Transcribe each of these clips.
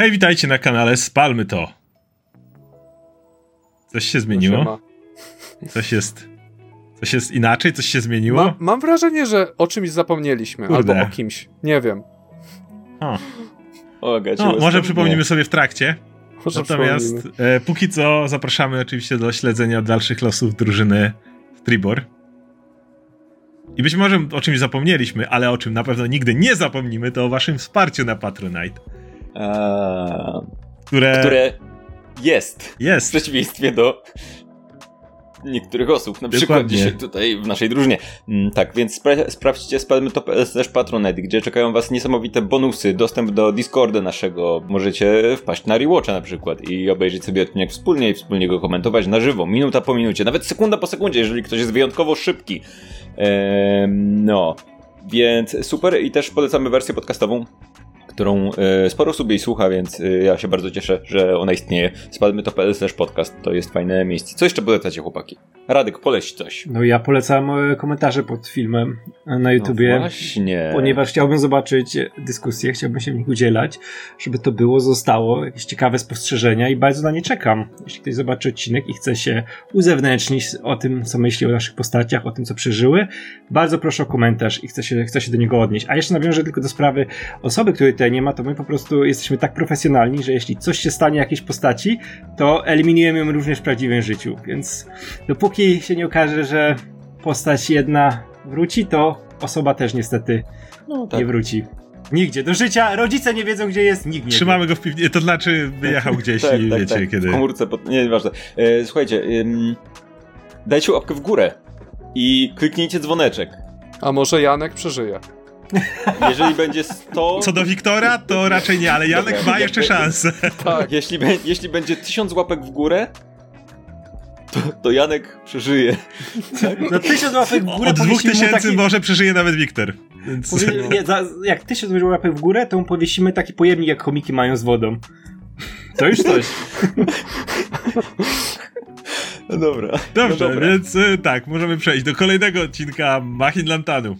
Hej, witajcie na kanale Spalmy to. Coś się zmieniło? Coś jest. Coś jest inaczej? Coś się zmieniło? Ma, mam wrażenie, że o czymś zapomnieliśmy. Kurde. Albo o kimś. Nie wiem. O. O, No, może przypomnimy sobie w trakcie. Może Natomiast e, póki co zapraszamy oczywiście do śledzenia dalszych losów drużyny w Tribor. I być może o czymś zapomnieliśmy, ale o czym na pewno nigdy nie zapomnimy, to o waszym wsparciu na Patronite, Eee, które, które jest w jest. przeciwieństwie do niektórych osób, na przykład Dokładnie. dzisiaj tutaj w naszej drużynie. Mm, tak, więc spra- sprawdźcie spalmy.pl slash patronite, gdzie czekają was niesamowite bonusy, dostęp do Discorda naszego, możecie wpaść na Rewatcha na przykład i obejrzeć sobie odcinek wspólnie i wspólnie go komentować na żywo, minuta po minucie, nawet sekunda po sekundzie, jeżeli ktoś jest wyjątkowo szybki. Eee, no, więc super i też polecamy wersję podcastową, którą e, sporo osób jej słucha, więc e, ja się bardzo cieszę, że ona istnieje. Spadmy to slash podcast, to jest fajne miejsce. Co jeszcze polecacie, chłopaki? Radek, poleć coś. No ja polecam e, komentarze pod filmem na YouTubie. No właśnie. Ponieważ chciałbym zobaczyć dyskusję, chciałbym się w nich udzielać, żeby to było, zostało, jakieś ciekawe spostrzeżenia i bardzo na nie czekam. Jeśli ktoś zobaczy odcinek i chce się uzewnętrznić o tym, co myśli o naszych postaciach, o tym, co przeżyły, bardzo proszę o komentarz i chcę się, chcę się do niego odnieść. A jeszcze nawiążę tylko do sprawy osoby, której tutaj nie ma, to my po prostu jesteśmy tak profesjonalni, że jeśli coś się stanie jakiejś postaci, to eliminujemy ją również w prawdziwym życiu. Więc dopóki się nie okaże, że postać jedna wróci, to osoba też niestety No nie wróci. Nigdzie. Do życia rodzice nie wiedzą, gdzie jest, nikt nie Trzymamy go w piwnicy, to znaczy wyjechał gdzieś tak, i tak, wiecie tak. kiedy. W komórce, pod... nie, nieważne. E, słuchajcie, ym, dajcie łapkę w górę i kliknijcie dzwoneczek. A może Janek przeżyje. Jeżeli będzie 100... Co do Wiktora, to raczej nie, ale Janek Dobra, ma jeszcze szansę. Tak. Jeśli, be, jeśli będzie 1000 łapek w górę, to, to Janek przeżyje. No tysiąc łapek w górę Od dwóch tysięcy taki... może przeżyje nawet Wiktor. Więc... Powie... Nie, za, jak tysiąc łapek w górę, to mu powiesimy taki pojemnik, jak chomiki mają z wodą. To już coś. No dobra. Dobrze, no dobra. więc y, tak, możemy przejść do kolejnego odcinka Machin Lantanu.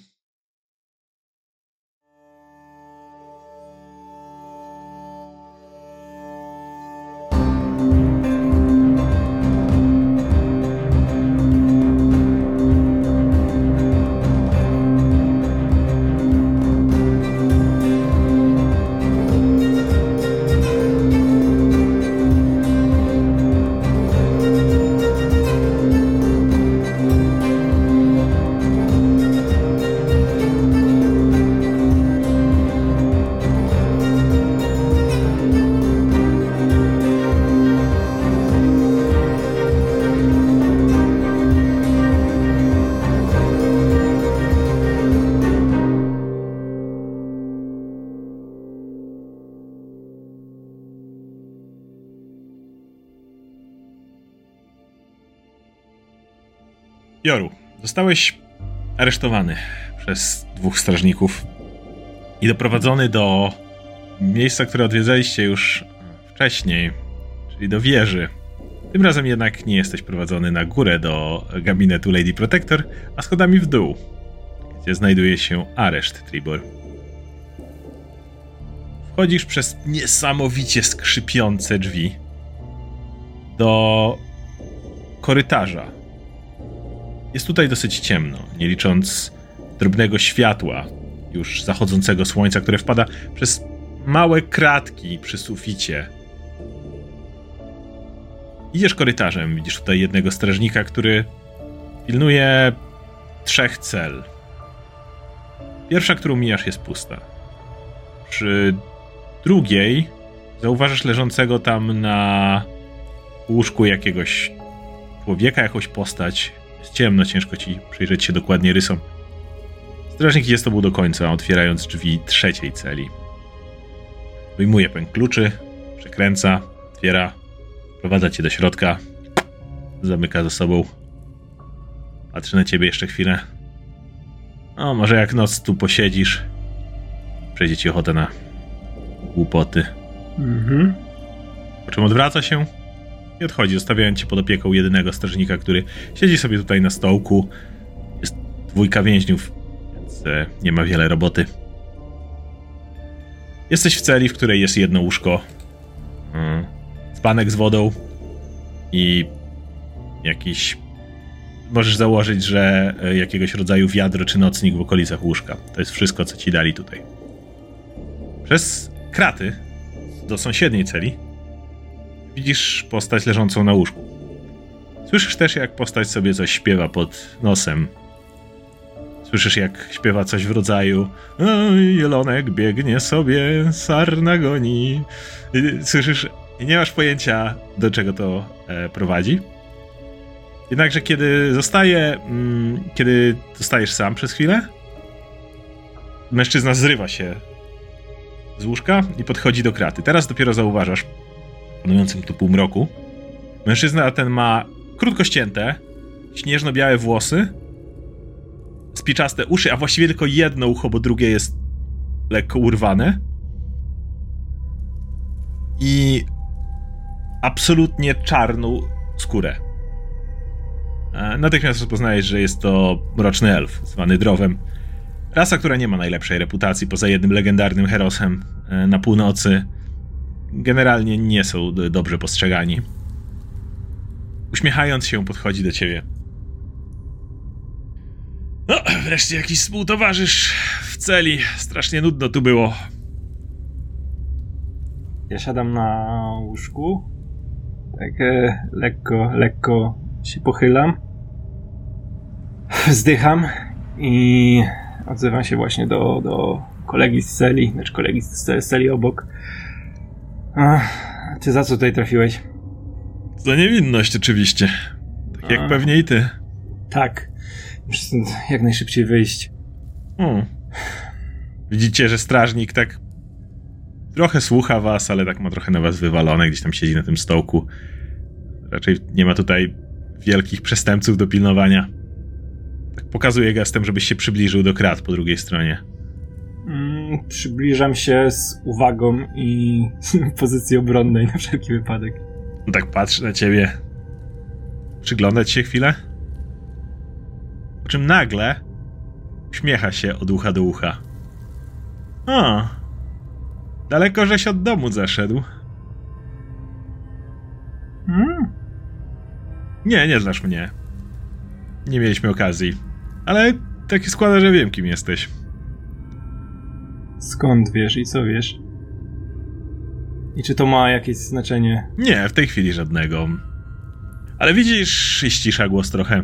Joru, zostałeś aresztowany przez dwóch strażników i doprowadzony do miejsca, które odwiedzaliście już wcześniej, czyli do wieży. Tym razem jednak nie jesteś prowadzony na górę do gabinetu Lady Protector, a schodami w dół, gdzie znajduje się areszt Tribor. Wchodzisz przez niesamowicie skrzypiące drzwi do korytarza, jest tutaj dosyć ciemno, nie licząc drobnego światła już zachodzącego słońca, które wpada przez małe kratki przy suficie. Idziesz korytarzem, widzisz tutaj jednego strażnika, który pilnuje trzech cel. Pierwsza, którą mijasz, jest pusta. Przy drugiej zauważasz leżącego tam na łóżku jakiegoś człowieka, jakąś postać, jest ciemno, ciężko ci przyjrzeć się dokładnie rysom. Strażnik idzie z tobą do końca, otwierając drzwi trzeciej celi. Wyjmuje pęk kluczy, przekręca, otwiera, prowadza cię do środka, zamyka za sobą. Patrzy na ciebie jeszcze chwilę. O, może jak noc tu posiedzisz, przejdzie ci ochotę na głupoty. Mhm. Po czym odwraca się i odchodzi, zostawiając cię pod opieką jedynego strażnika, który siedzi sobie tutaj na stołku. Jest dwójka więźniów, więc e, nie ma wiele roboty. Jesteś w celi, w której jest jedno łóżko Mm. Spanek z wodą i jakiś. Możesz założyć, że e, jakiegoś rodzaju wiadro czy nocnik w okolicach łóżka. To jest wszystko, co ci dali tutaj. Przez kraty do sąsiedniej celi widzisz postać leżącą na łóżku. Słyszysz też, jak postać sobie coś śpiewa pod nosem. Słyszysz, jak śpiewa coś w rodzaju "Oj, Jelonek biegnie sobie, sarna goni. Słyszysz, nie masz pojęcia, do czego to e, prowadzi. Jednakże kiedy zostaje, mm, kiedy zostajesz sam przez chwilę, mężczyzna zrywa się z łóżka i podchodzi do kraty. Teraz dopiero zauważasz, panującym tu półmroku, mężczyzna ten ma krótko ścięte, śnieżno-białe włosy, spiczaste uszy, a właściwie tylko jedno ucho, bo drugie jest lekko urwane. I absolutnie czarną skórę. E, Natychmiast rozpoznajesz, że jest to mroczny elf, zwany Drowem. Rasa, która nie ma najlepszej reputacji, poza jednym legendarnym herosem e, na północy. Generalnie nie są dobrze postrzegani. Uśmiechając się, podchodzi do ciebie. No, wreszcie jakiś współtowarzysz w celi. Strasznie nudno tu było. Ja siadam na łóżku. Tak e, lekko, lekko się pochylam. Wzdycham i odzywam się właśnie do, do kolegi z celi, znaczy kolegi z celi obok. Ach, ty za co tutaj trafiłeś? Za niewinność oczywiście. Tak jak A. pewnie i ty. Tak. Muszę stąd jak najszybciej wyjść. Hmm. Widzicie, że strażnik tak trochę słucha was, ale tak ma trochę na was wywalone, gdzieś tam siedzi na tym stołku. Raczej nie ma tutaj wielkich przestępców do pilnowania. Tak pokazuje gestem, żebyś się przybliżył do krat po drugiej stronie. Mm, przybliżam się z uwagą i pozycji obronnej na wszelki wypadek. On tak patrzy na ciebie. Przyglądać się chwilę. Po czym nagle uśmiecha się od ucha do ucha. O, daleko żeś od domu zaszedł. Mm, Nie, nie znasz mnie. Nie mieliśmy okazji. Ale tak się składa, że wiem, kim jesteś. Skąd wiesz i co wiesz? I czy to ma jakieś znaczenie? Nie, w tej chwili żadnego. Ale widzisz, ścisza głos trochę.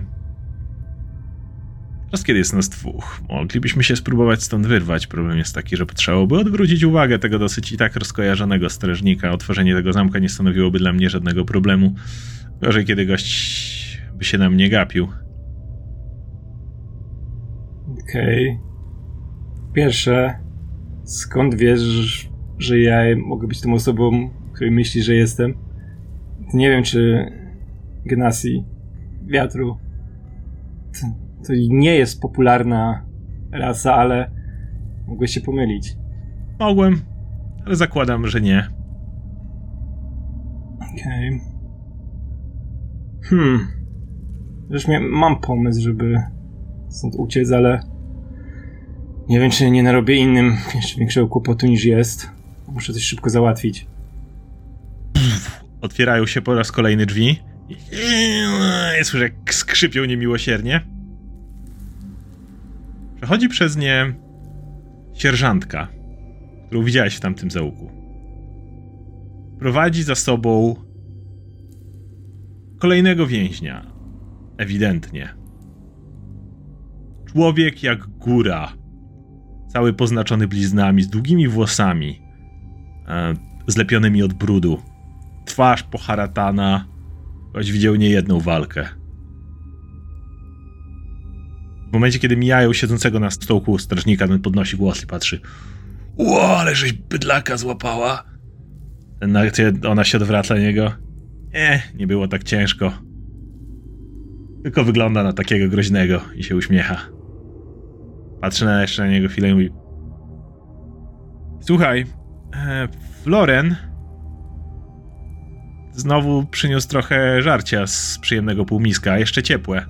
Teraz kiedy jest nas dwóch, moglibyśmy się spróbować stąd wyrwać. Problem jest taki, że potrzebowałoby odwrócić uwagę tego dosyć i tak rozkojarzonego strażnika. Otworzenie tego zamka nie stanowiłoby dla mnie żadnego problemu. Gorzej, kiedy gość by się na mnie gapił. Okej. Pierwsze, skąd wiesz, że ja mogę być tą osobą, której myślisz, że jestem? Nie wiem, czy Gnasi, wiatru, to, to nie jest popularna rasa, ale mogłeś się pomylić. Mogłem, ale zakładam, że nie. Okej. Hmm. Już mia- mam pomysł, żeby stąd uciec, ale nie wiem, czy nie narobię innym jeszcze większego kłopotu niż jest. Muszę coś szybko załatwić. Otwierają się po raz kolejny drzwi. Słyszę, jak skrzypią niemiłosiernie. Przechodzi przez nie sierżantka, którą widziałeś w tamtym załuku. Prowadzi za sobą kolejnego więźnia. Ewidentnie. Człowiek jak góra. Cały poznaczony bliznami, z długimi włosami, e, zlepionymi od brudu twarz poharatana, choć widział niejedną walkę. W momencie, kiedy mijają siedzącego na stołku strażnika, ten podnosi głos i patrzy. Ło, ale żeś bydlaka złapała. Ona się odwraca na niego. Nie, nie było tak ciężko. Tylko wygląda na takiego groźnego i się uśmiecha. Patrzy na jeszcze na niego chwilę i mówi. Słuchaj, e, Floren Znowu przyniósł trochę żarcia z przyjemnego półmiska, jeszcze ciepłe.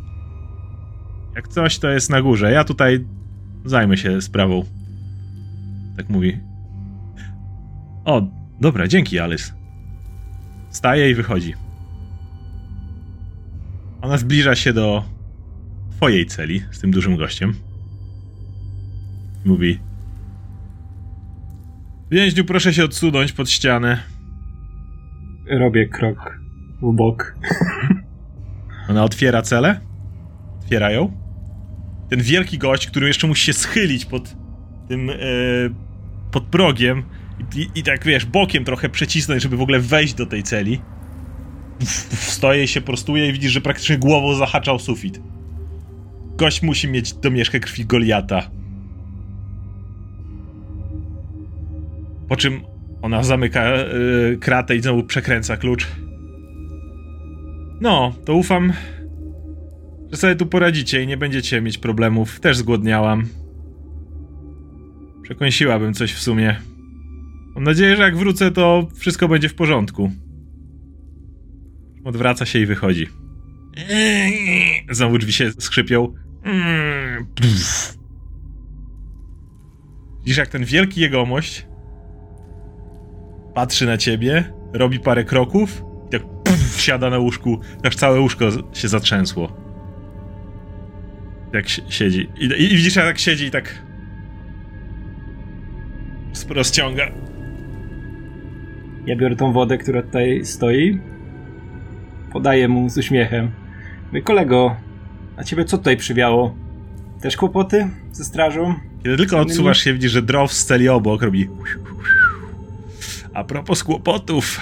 Jak coś, to jest na górze. Ja tutaj zajmę się sprawą. Tak mówi. O, dobra, dzięki, Alice. Wstaje i wychodzi. Ona zbliża się do twojej celi z tym dużym gościem. Mówi: Więźniu, proszę się odsunąć pod ścianę. Robię krok w bok. Ona otwiera celę. Otwiera ją. Ten wielki gość, który jeszcze musi się schylić pod tym. E, pod progiem. I, i, I tak wiesz, bokiem trochę przecisnąć, żeby w ogóle wejść do tej celi. Wstoje się, prostuje i widzisz, że praktycznie głową zahaczał sufit. Gość musi mieć domieszkę krwi Goliata. Po czym ona zamyka e, kratę i znowu przekręca klucz. No, to ufam, że sobie tu poradzicie i nie będziecie mieć problemów. Też zgłodniałam. Przekąsiłabym coś w sumie. Mam nadzieję, że jak wrócę, to wszystko będzie w porządku. Odwraca się i wychodzi. Znowu drzwi się skrzypią. Widzisz, jak ten wielki jegomość patrzy na ciebie, robi parę kroków i tak pff, siada na łóżku, aż całe łóżko się zatrzęsło. Jak si- siedzi. I, I, I widzisz, jak tak siedzi i tak rozciąga. Ja biorę tą wodę, która tutaj stoi. Podaję mu z uśmiechem. Mówię, kolego, a ciebie co tutaj przywiało? Też kłopoty ze strażą? Kiedy tylko odsuwasz się, widzisz, że Drow z celi obok robi... A propos kłopotów,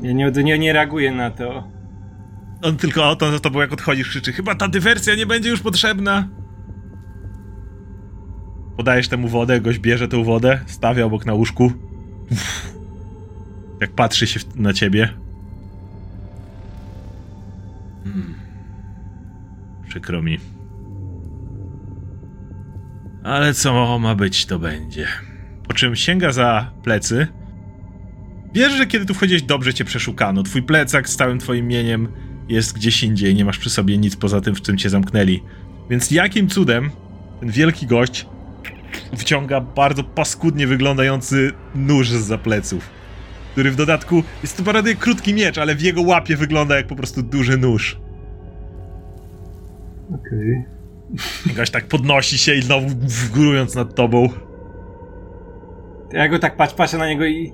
Ja nie, nie, nie reaguję na to. on tylko o to za tobą jak odchodzisz krzyczy Chyba ta dywersja nie będzie już potrzebna. Podajesz temu wodę, gość bierze tę wodę, stawia obok na łóżku. Jak patrzy się na ciebie. Hmm. Przykro mi. Ale co ma być, to będzie. Po czym sięga za plecy. Wiesz, że kiedy tu wchodziłeś, dobrze cię przeszukano. Twój plecak z całym twoim mieniem jest gdzieś indziej. Nie masz przy sobie nic poza tym, w czym cię zamknęli. Więc jakim cudem ten wielki gość wciąga bardzo paskudnie wyglądający nóż z pleców, który w dodatku jest to bardzo krótki miecz, ale w jego łapie wygląda jak po prostu duży nóż. Okej. Gość tak podnosi się i znowu górując nad tobą. Ja go tak patrz, patrzę na niego i...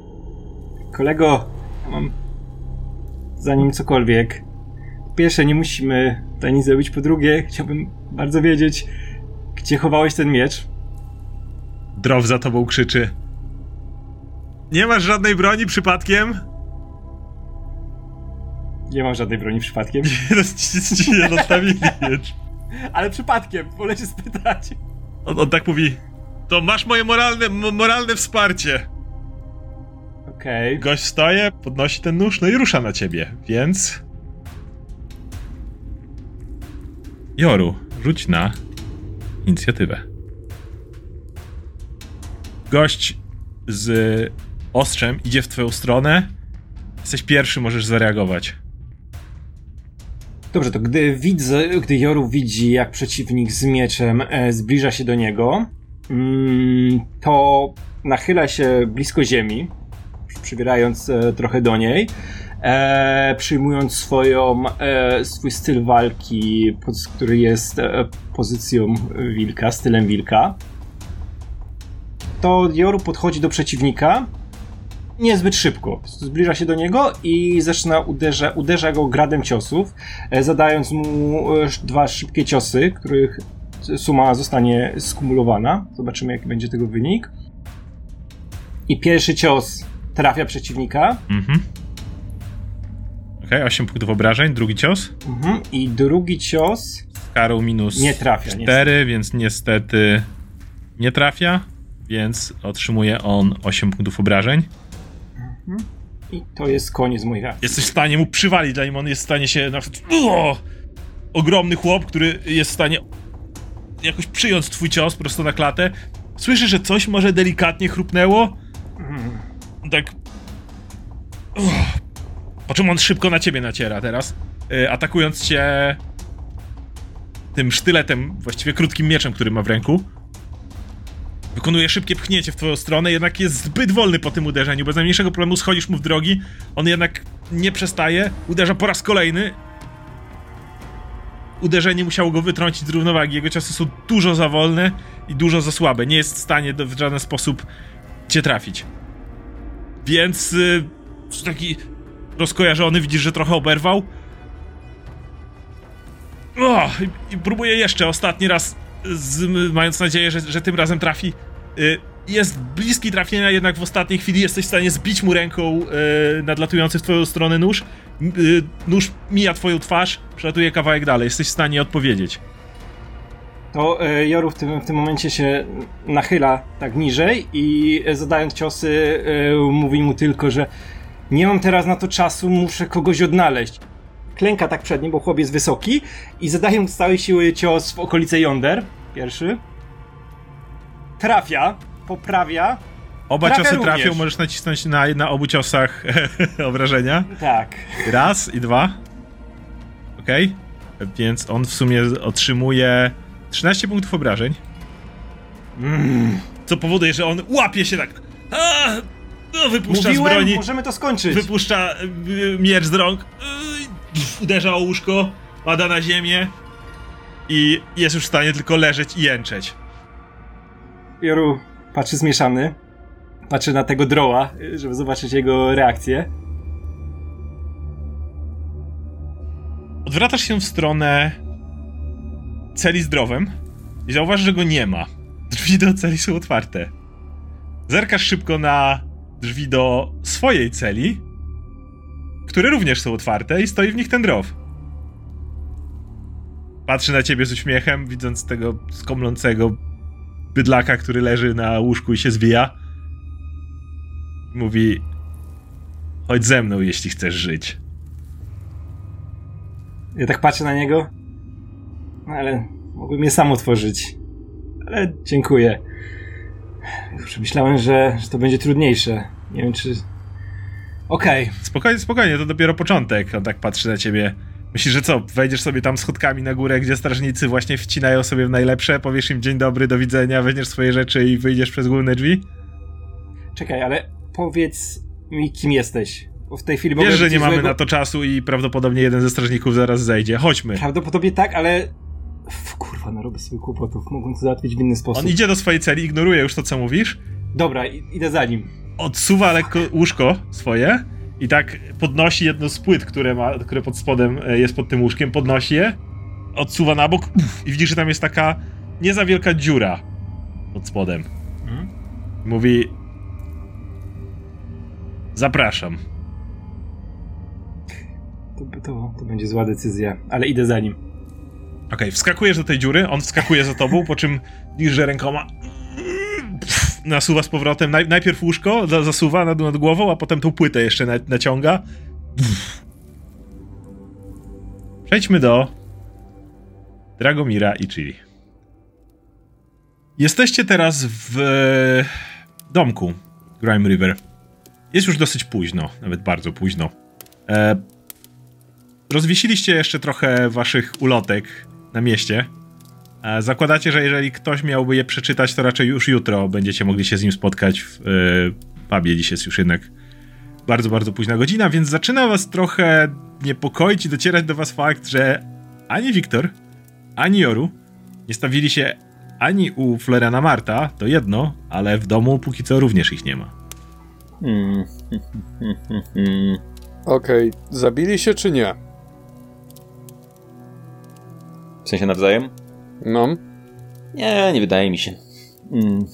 Kolego, ja mam... Zanim cokolwiek... Po pierwsze, nie musimy tutaj nic zrobić. Po drugie, chciałbym bardzo wiedzieć, gdzie chowałeś ten miecz. Drow za tobą krzyczy. Nie masz żadnej broni przypadkiem? Nie mam żadnej broni przypadkiem. Ci nie zostawili miecz. Ale przypadkiem, wolę się spytać. On, on tak mówi. To masz moje moralne, mo- moralne wsparcie. Okej. Gość wstaje, podnosi ten nóż, no i rusza na ciebie, więc... Joru, rzuć na inicjatywę. Gość z ostrzem idzie w twoją stronę. Jesteś pierwszy, możesz zareagować. Dobrze, to gdy widzę, gdy Joru widzi, jak przeciwnik z mieczem e, zbliża się do niego, to nachyla się blisko ziemi, przybierając e, trochę do niej, e, przyjmując swoją, e, swój styl walki, który jest pozycją wilka, stylem wilka. To Joru podchodzi do przeciwnika niezbyt szybko. Zbliża się do niego i zaczyna uderza, uderza go gradem ciosów, zadając mu dwa szybkie ciosy, których suma zostanie skumulowana. Zobaczymy, jaki będzie tego wynik. I pierwszy cios trafia przeciwnika. Mhm. Okej, 8 punktów obrażeń, drugi cios. Mhm. I drugi cios Z karą minus nie trafia. 4, więc niestety nie trafia, więc otrzymuje on 8 punktów obrażeń. I to jest koniec mojej akcji. Jesteś w stanie mu przywalić, zanim on jest w stanie się na! Ogromny chłop, który jest w stanie jakoś przyjąć twój cios prosto na klatę. Słyszysz, że coś może delikatnie chrupnęło? Tak... Uff. Po czym on szybko na ciebie naciera teraz, y, atakując cię tym sztyletem, właściwie krótkim mieczem, który ma w ręku. Wykonuje szybkie pchnięcie w twoją stronę, jednak jest zbyt wolny po tym uderzeniu. Bez najmniejszego problemu schodzisz mu w drogi. On jednak nie przestaje. Uderza po raz kolejny. Uderzenie musiało go wytrącić z równowagi. Jego ciosy są dużo za wolne i dużo za słabe. Nie jest w stanie w żaden sposób cię trafić. Więc yy, taki rozkojarzony, widzisz, że trochę oberwał. O, i, i próbuje jeszcze ostatni raz, z, mając nadzieję, że, że tym razem trafi. Y, jest bliski trafienia, jednak w ostatniej chwili jesteś w stanie zbić mu ręką y, nadlatujący w twoją stronę nóż. Y, nóż mija twoją twarz, przelatuje kawałek dalej. Jesteś w stanie odpowiedzieć. To e, Joru w tym, w tym momencie się nachyla tak niżej i e, zadając ciosy e, mówi mu tylko, że nie mam teraz na to czasu, muszę kogoś odnaleźć. Klęka tak przed nim, bo chłopiec jest wysoki i zadając z całej siły cios w okolice jąder, pierwszy. Trafia, poprawia. Oba Trafia ciosy również. trafią, możesz nacisnąć na, na obu ciosach obrażenia. Tak. Raz i dwa. Okej. Więc on w sumie otrzymuje 13 punktów obrażeń. Mm. Co powoduje, że on łapie się tak. A, no, wypuszcza Mówiłem, z broni. możemy to skończyć. Wypuszcza y, miecz z rąk. y, uderza o łóżko. Pada na ziemię. I jest już w stanie tylko leżeć i jęczeć. Joru patrzy zmieszany. Patrzy na tego droła, żeby zobaczyć jego reakcję. Odwracasz się w stronę celi z drowem i zauważysz, że go nie ma. Drzwi do celi są otwarte. Zerkasz szybko na drzwi do swojej celi, które również są otwarte i stoi w nich ten drow. Patrzy na ciebie z uśmiechem, widząc tego skomlącego bydlaka, który leży na łóżku i się zwija. Mówi: Chodź ze mną, jeśli chcesz żyć. Ja tak patrzę na niego. No ale mogłem je sam otworzyć. Ale dziękuję. Przemyślałem, że, że to będzie trudniejsze. Nie wiem czy. Okej. Spokojnie, spokojnie, to dopiero początek. On tak patrzy na ciebie. Myślisz, że co, wejdziesz sobie tam schodkami na górę, gdzie strażnicy właśnie wcinają sobie w najlepsze, powiesz im dzień dobry, do widzenia, weźmiesz swoje rzeczy i wyjdziesz przez główne drzwi? Czekaj, ale powiedz mi, kim jesteś. Bo w tej chwili Wiesz, że nie mamy złego- na to czasu i prawdopodobnie jeden ze strażników zaraz zejdzie. Chodźmy. Prawdopodobnie tak, ale. F, kurwa, narobię sobie kłopotów. Mogłem to załatwić w inny sposób. On idzie do swojej celi, ignoruje już to, co mówisz, Dobra, idę za nim. odsuwa lekko łóżko swoje i tak podnosi jedno z płyt, które, ma, które pod spodem e, jest pod tym łóżkiem, podnosi je, odsuwa na bok uff, i widzisz, że tam jest taka nie za wielka dziura pod spodem. Mhm. Mówi: Zapraszam. To, to, to będzie zła decyzja, ale idę za nim. Okej, wskakujesz do tej dziury, on wskakuje za tobą, po czym widzisz, że rękoma pff, nasuwa z powrotem. Naj, najpierw łóżko za, zasuwa nad, nad głową, a potem tą płytę jeszcze na, naciąga. Pff. Przejdźmy do Dragomira i Chili. Jesteście teraz w domku Grime River. Jest już dosyć późno, nawet bardzo późno. E, rozwiesiliście jeszcze trochę waszych ulotek na mieście. E, zakładacie, że jeżeli ktoś miałby je przeczytać, to raczej już jutro będziecie mogli się z nim spotkać w e, pubie. Dziś jest już jednak bardzo, bardzo późna godzina, więc zaczyna was trochę niepokoić i docierać do was fakt, że ani Wiktor, ani Joru nie stawili się ani u Floriana Marta, to jedno, ale w domu póki co również ich nie ma. Hmm. Okej, zabili się czy nie? W sensie nawzajem? No. Nie, nie wydaje mi się. Hmm.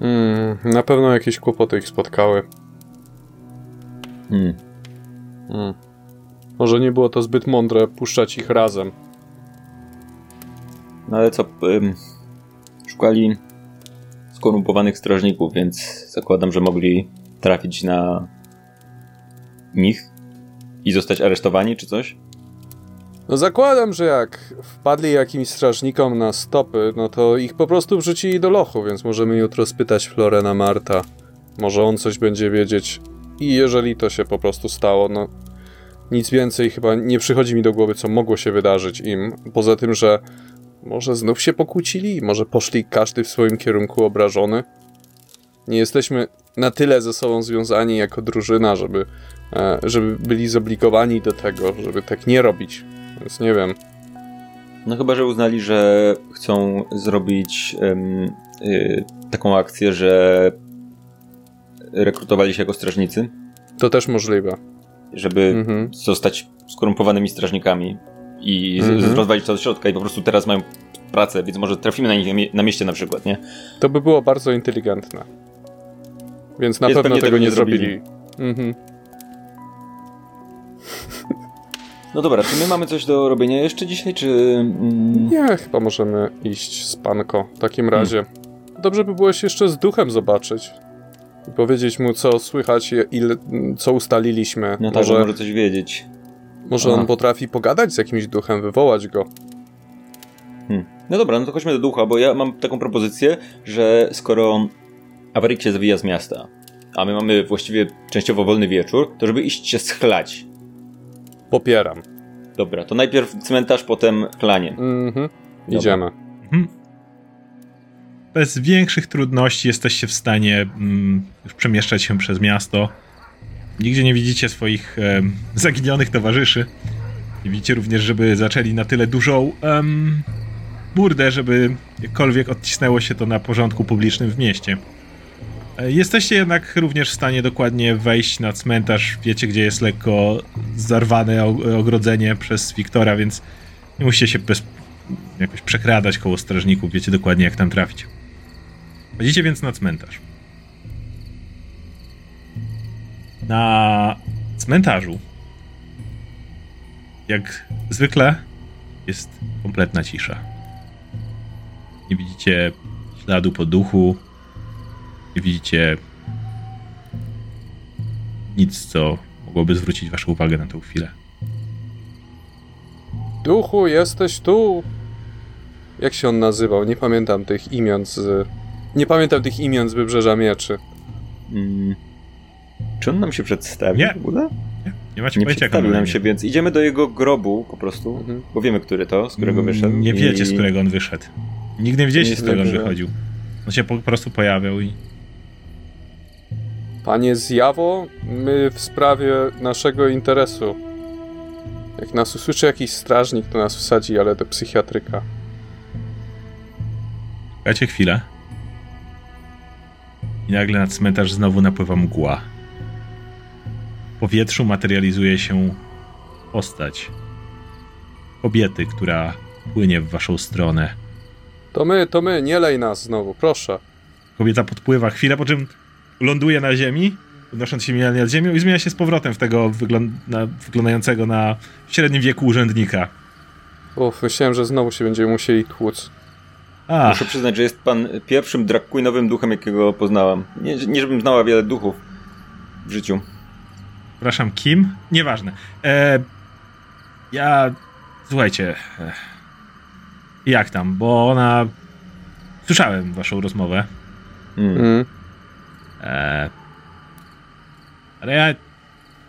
Mm, na pewno jakieś kłopoty ich spotkały. Hmm. Mm. Może nie było to zbyt mądre puszczać ich razem. No ale co, ym, szukali skorumpowanych strażników, więc zakładam, że mogli trafić na nich i zostać aresztowani czy coś? No zakładam, że jak wpadli jakimś strażnikom na stopy, no to ich po prostu wrzucili do lochu, więc możemy jutro spytać Florena Marta. Może on coś będzie wiedzieć. I jeżeli to się po prostu stało, no nic więcej chyba nie przychodzi mi do głowy, co mogło się wydarzyć im. Poza tym, że Może znów się pokłócili? Może poszli każdy w swoim kierunku obrażony? Nie jesteśmy na tyle ze sobą związani jako drużyna, żeby, e, żeby byli zobligowani do tego, żeby tak nie robić. Więc nie wiem. No chyba, że uznali, że chcą zrobić em, y, taką akcję, że rekrutowali się jako strażnicy, To też możliwe. żeby Mhm. zostać skorumpowanymi strażnikami i Mhm. rozwalić to od środka i po prostu teraz mają pracę, więc może trafimy na nich na mie- na mieście na przykład, nie? To by było bardzo inteligentne. Więc na Jest pewno pewnie tego nie zrobili. zrobili. Mhm. No dobra, czy my mamy coś do robienia jeszcze dzisiaj, czy... Mm, Nie, chyba możemy iść z panko w takim razie. Dobrze by było się jeszcze z duchem zobaczyć. I powiedzieć mu, co słychać, ile, co ustaliliśmy. no tak, może... może coś wiedzieć. Może Aha. on potrafi pogadać z jakimś duchem, wywołać go. Hmm. No dobra, no to chodźmy do ducha, bo ja mam taką propozycję, że skoro awaryk się zawija z miasta, a my mamy właściwie częściowo wolny wieczór, to żeby iść się schlać. Popieram. Dobra, to najpierw cmentarz, potem chlanie. Mhm. Idziemy. Mhm. Bez większych trudności jesteście w stanie mm, przemieszczać się przez miasto. Nigdzie nie widzicie swoich em, zaginionych towarzyszy. Nie widzicie również, żeby zaczęli na tyle dużą burdę, żeby jakkolwiek odcisnęło się to na porządku publicznym w mieście. E, Jesteście jednak również w stanie dokładnie wejść na cmentarz. Wiecie, gdzie jest lekko zarwane ogrodzenie przez Wiktora, więc nie musicie się bez, jakoś przekradać koło strażników. Wiecie dokładnie, jak tam trafić. Chodzicie więc na cmentarz. Na cmentarzu, jak zwykle, jest kompletna cisza. Nie widzicie śladu po duchu, nie widzicie nic, co mogłoby zwrócić waszą uwagę na tą chwilę. Duchu, jesteś tu! Jak się on nazywał? Nie pamiętam tych imion z... Nie pamiętam tych imion z Wybrzeża Mieczy. Mm. Czy on nam się przedstawi Nie. w ogóle? Nie macie Nie pojęcia, jak przedstawił nam na się, więc idziemy do jego grobu po prostu, Mhm. bo wiemy, który to, z którego Mm, wyszedł. Nie i- wiecie, z którego on wyszedł. Nigdy nie wiedzieliście, z którego on no. wychodził. On się po prostu pojawiał i... Panie Zjawo, my w sprawie naszego interesu. Jak nas usłyszy jakiś strażnik, to nas wsadzi, ale do psychiatryka. Czekajcie chwilę. I nagle na cmentarz znowu napływa mgła. W powietrzu materializuje się postać kobiety, która płynie w waszą stronę. To my, to my, nie lej nas znowu, proszę. Kobieta podpływa chwilę, po czym ląduje na ziemi, unosząc się minimalnie nad ziemią i zmienia się z powrotem w tego wygląd- na, wyglądającego na średnim wieku urzędnika. Uff, myślałem, że znowu się będziemy musieli tłuc. A, Muszę przyznać, że jest pan pierwszym drag duchem, jakiego poznałam. Nie, nie żebym znała wiele duchów w życiu. Przepraszam, kim? Nieważne. E, ja. Słuchajcie. E, jak tam? Bo ona. Słyszałem waszą rozmowę. Mm. Mm. E, ale ja.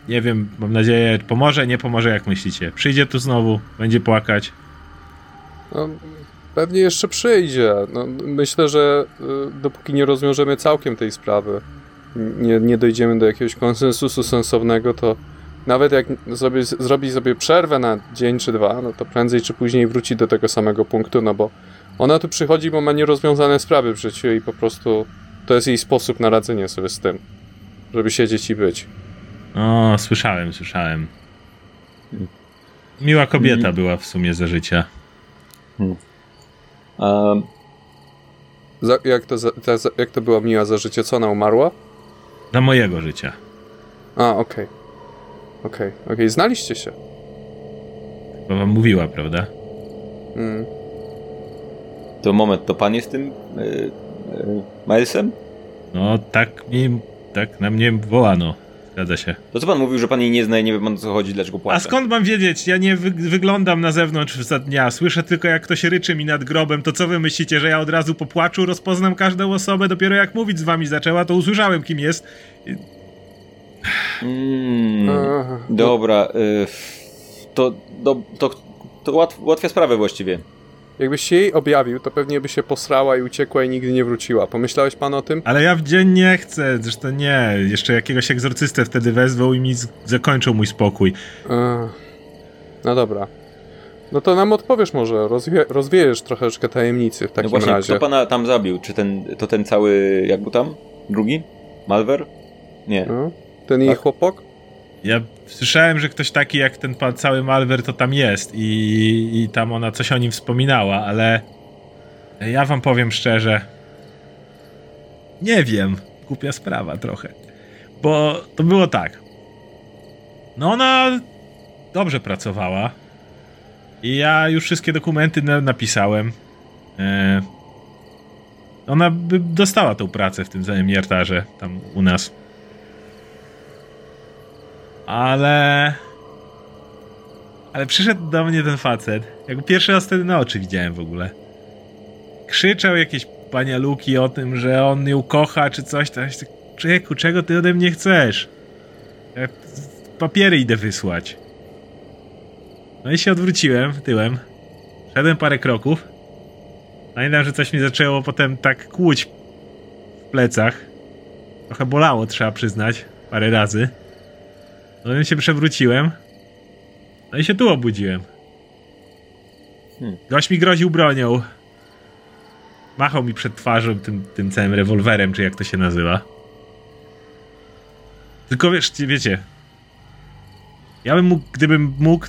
Nie wiem, mam nadzieję, pomoże, nie pomoże, jak myślicie. Przyjdzie tu znowu, będzie płakać. No, pewnie jeszcze przyjdzie. No, myślę, że y, dopóki nie rozwiążemy całkiem tej sprawy, nie, nie dojdziemy do jakiegoś konsensusu sensownego, to nawet jak zrobi, zrobi sobie przerwę na dzień czy dwa, no to prędzej czy później wróci do tego samego punktu, no bo ona tu przychodzi, bo ma nierozwiązane sprawy w życiu i po prostu to jest jej sposób na radzenie sobie z tym, żeby siedzieć i być. O, słyszałem, słyszałem. Miła kobieta była w sumie za życia. A, Za, jak, to za, ta, za, jak to była miła za życie? Co ona umarła? Za mojego życia. A, okej. Okej, okej. Znaliście się. Bo wam mówiła, prawda? Mm. to moment, to pan jest tym y, y, Milesem? No, tak mi, tak na mnie wołano. Zgadza się. To co pan mówił, że pan jej nie zna i nie wie pan o co chodzi, dlaczego płacze? A skąd mam wiedzieć? Ja nie wy wyglądam na zewnątrz za dnia. Słyszę tylko, jak ktoś ryczy mi nad grobem. To co wy myślicie, że ja od razu po płaczu rozpoznam każdą osobę? Dopiero jak mówić z wami zaczęła, to usłyszałem, kim jest. Mm, dobra, y, to, do, to, to łat, ułatwia sprawę właściwie. Jakbyś się jej objawił, to pewnie by się posrała i uciekła i nigdy nie wróciła. Pomyślałeś pan o tym? Ale ja w dzień nie chcę, zresztą nie. Jeszcze jakiegoś egzorcystę wtedy wezwał i mi z- zakończył mój spokój. Ech. No dobra. No to nam odpowiesz może, rozwie rozwiejesz troszeczkę tajemnicy w takim no właśnie, razie. kto pana tam zabił? Czy ten, to ten cały, jak był tam? Drugi? Malwer? Nie. No? Ten jej Tak. Ja słyszałem, że ktoś taki jak ten cały Malwer to tam jest i, i tam ona coś o nim wspominała, ale ja wam powiem szczerze, nie wiem, głupia sprawa trochę, bo to było tak. No ona dobrze pracowała i ja już wszystkie dokumenty na, napisałem. E, ona by dostała tą pracę w tym samym jartarze tam u nas. Ale. Ale przyszedł do mnie ten facet. Jak pierwszy raz wtedy na oczy widziałem w ogóle. Krzyczał jakieś panialuki o tym, że on ją kocha czy coś. Tak, Człowieku, czego ty ode mnie chcesz? Ja papiery idę wysłać. No i się odwróciłem tyłem. Szedłem parę kroków. Pamiętam, że coś mi zaczęło potem tak kłuć w plecach. Trochę bolało, trzeba przyznać. Parę razy. Potem się przewróciłem. No i się tu obudziłem. Hmm. Gość mi groził bronią. Machał mi przed twarzą tym, tym całym rewolwerem, czy jak to się nazywa. Tylko wiesz, wiecie. Ja bym mógł, gdybym mógł,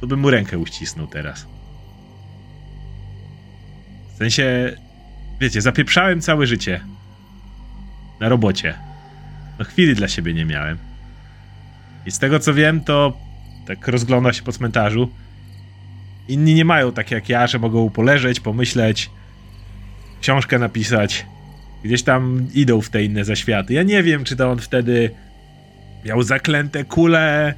to bym mu rękę uścisnął teraz. W sensie, wiecie, zapieprzałem całe życie. Na robocie. No chwili dla siebie nie miałem. I z tego co wiem, to tak rozgląda się po cmentarzu. Inni nie mają tak jak ja, że mogą poleżeć, pomyśleć, książkę napisać. Gdzieś tam idą w te inne zaświaty. Ja nie wiem, czy to on wtedy miał zaklęte kule,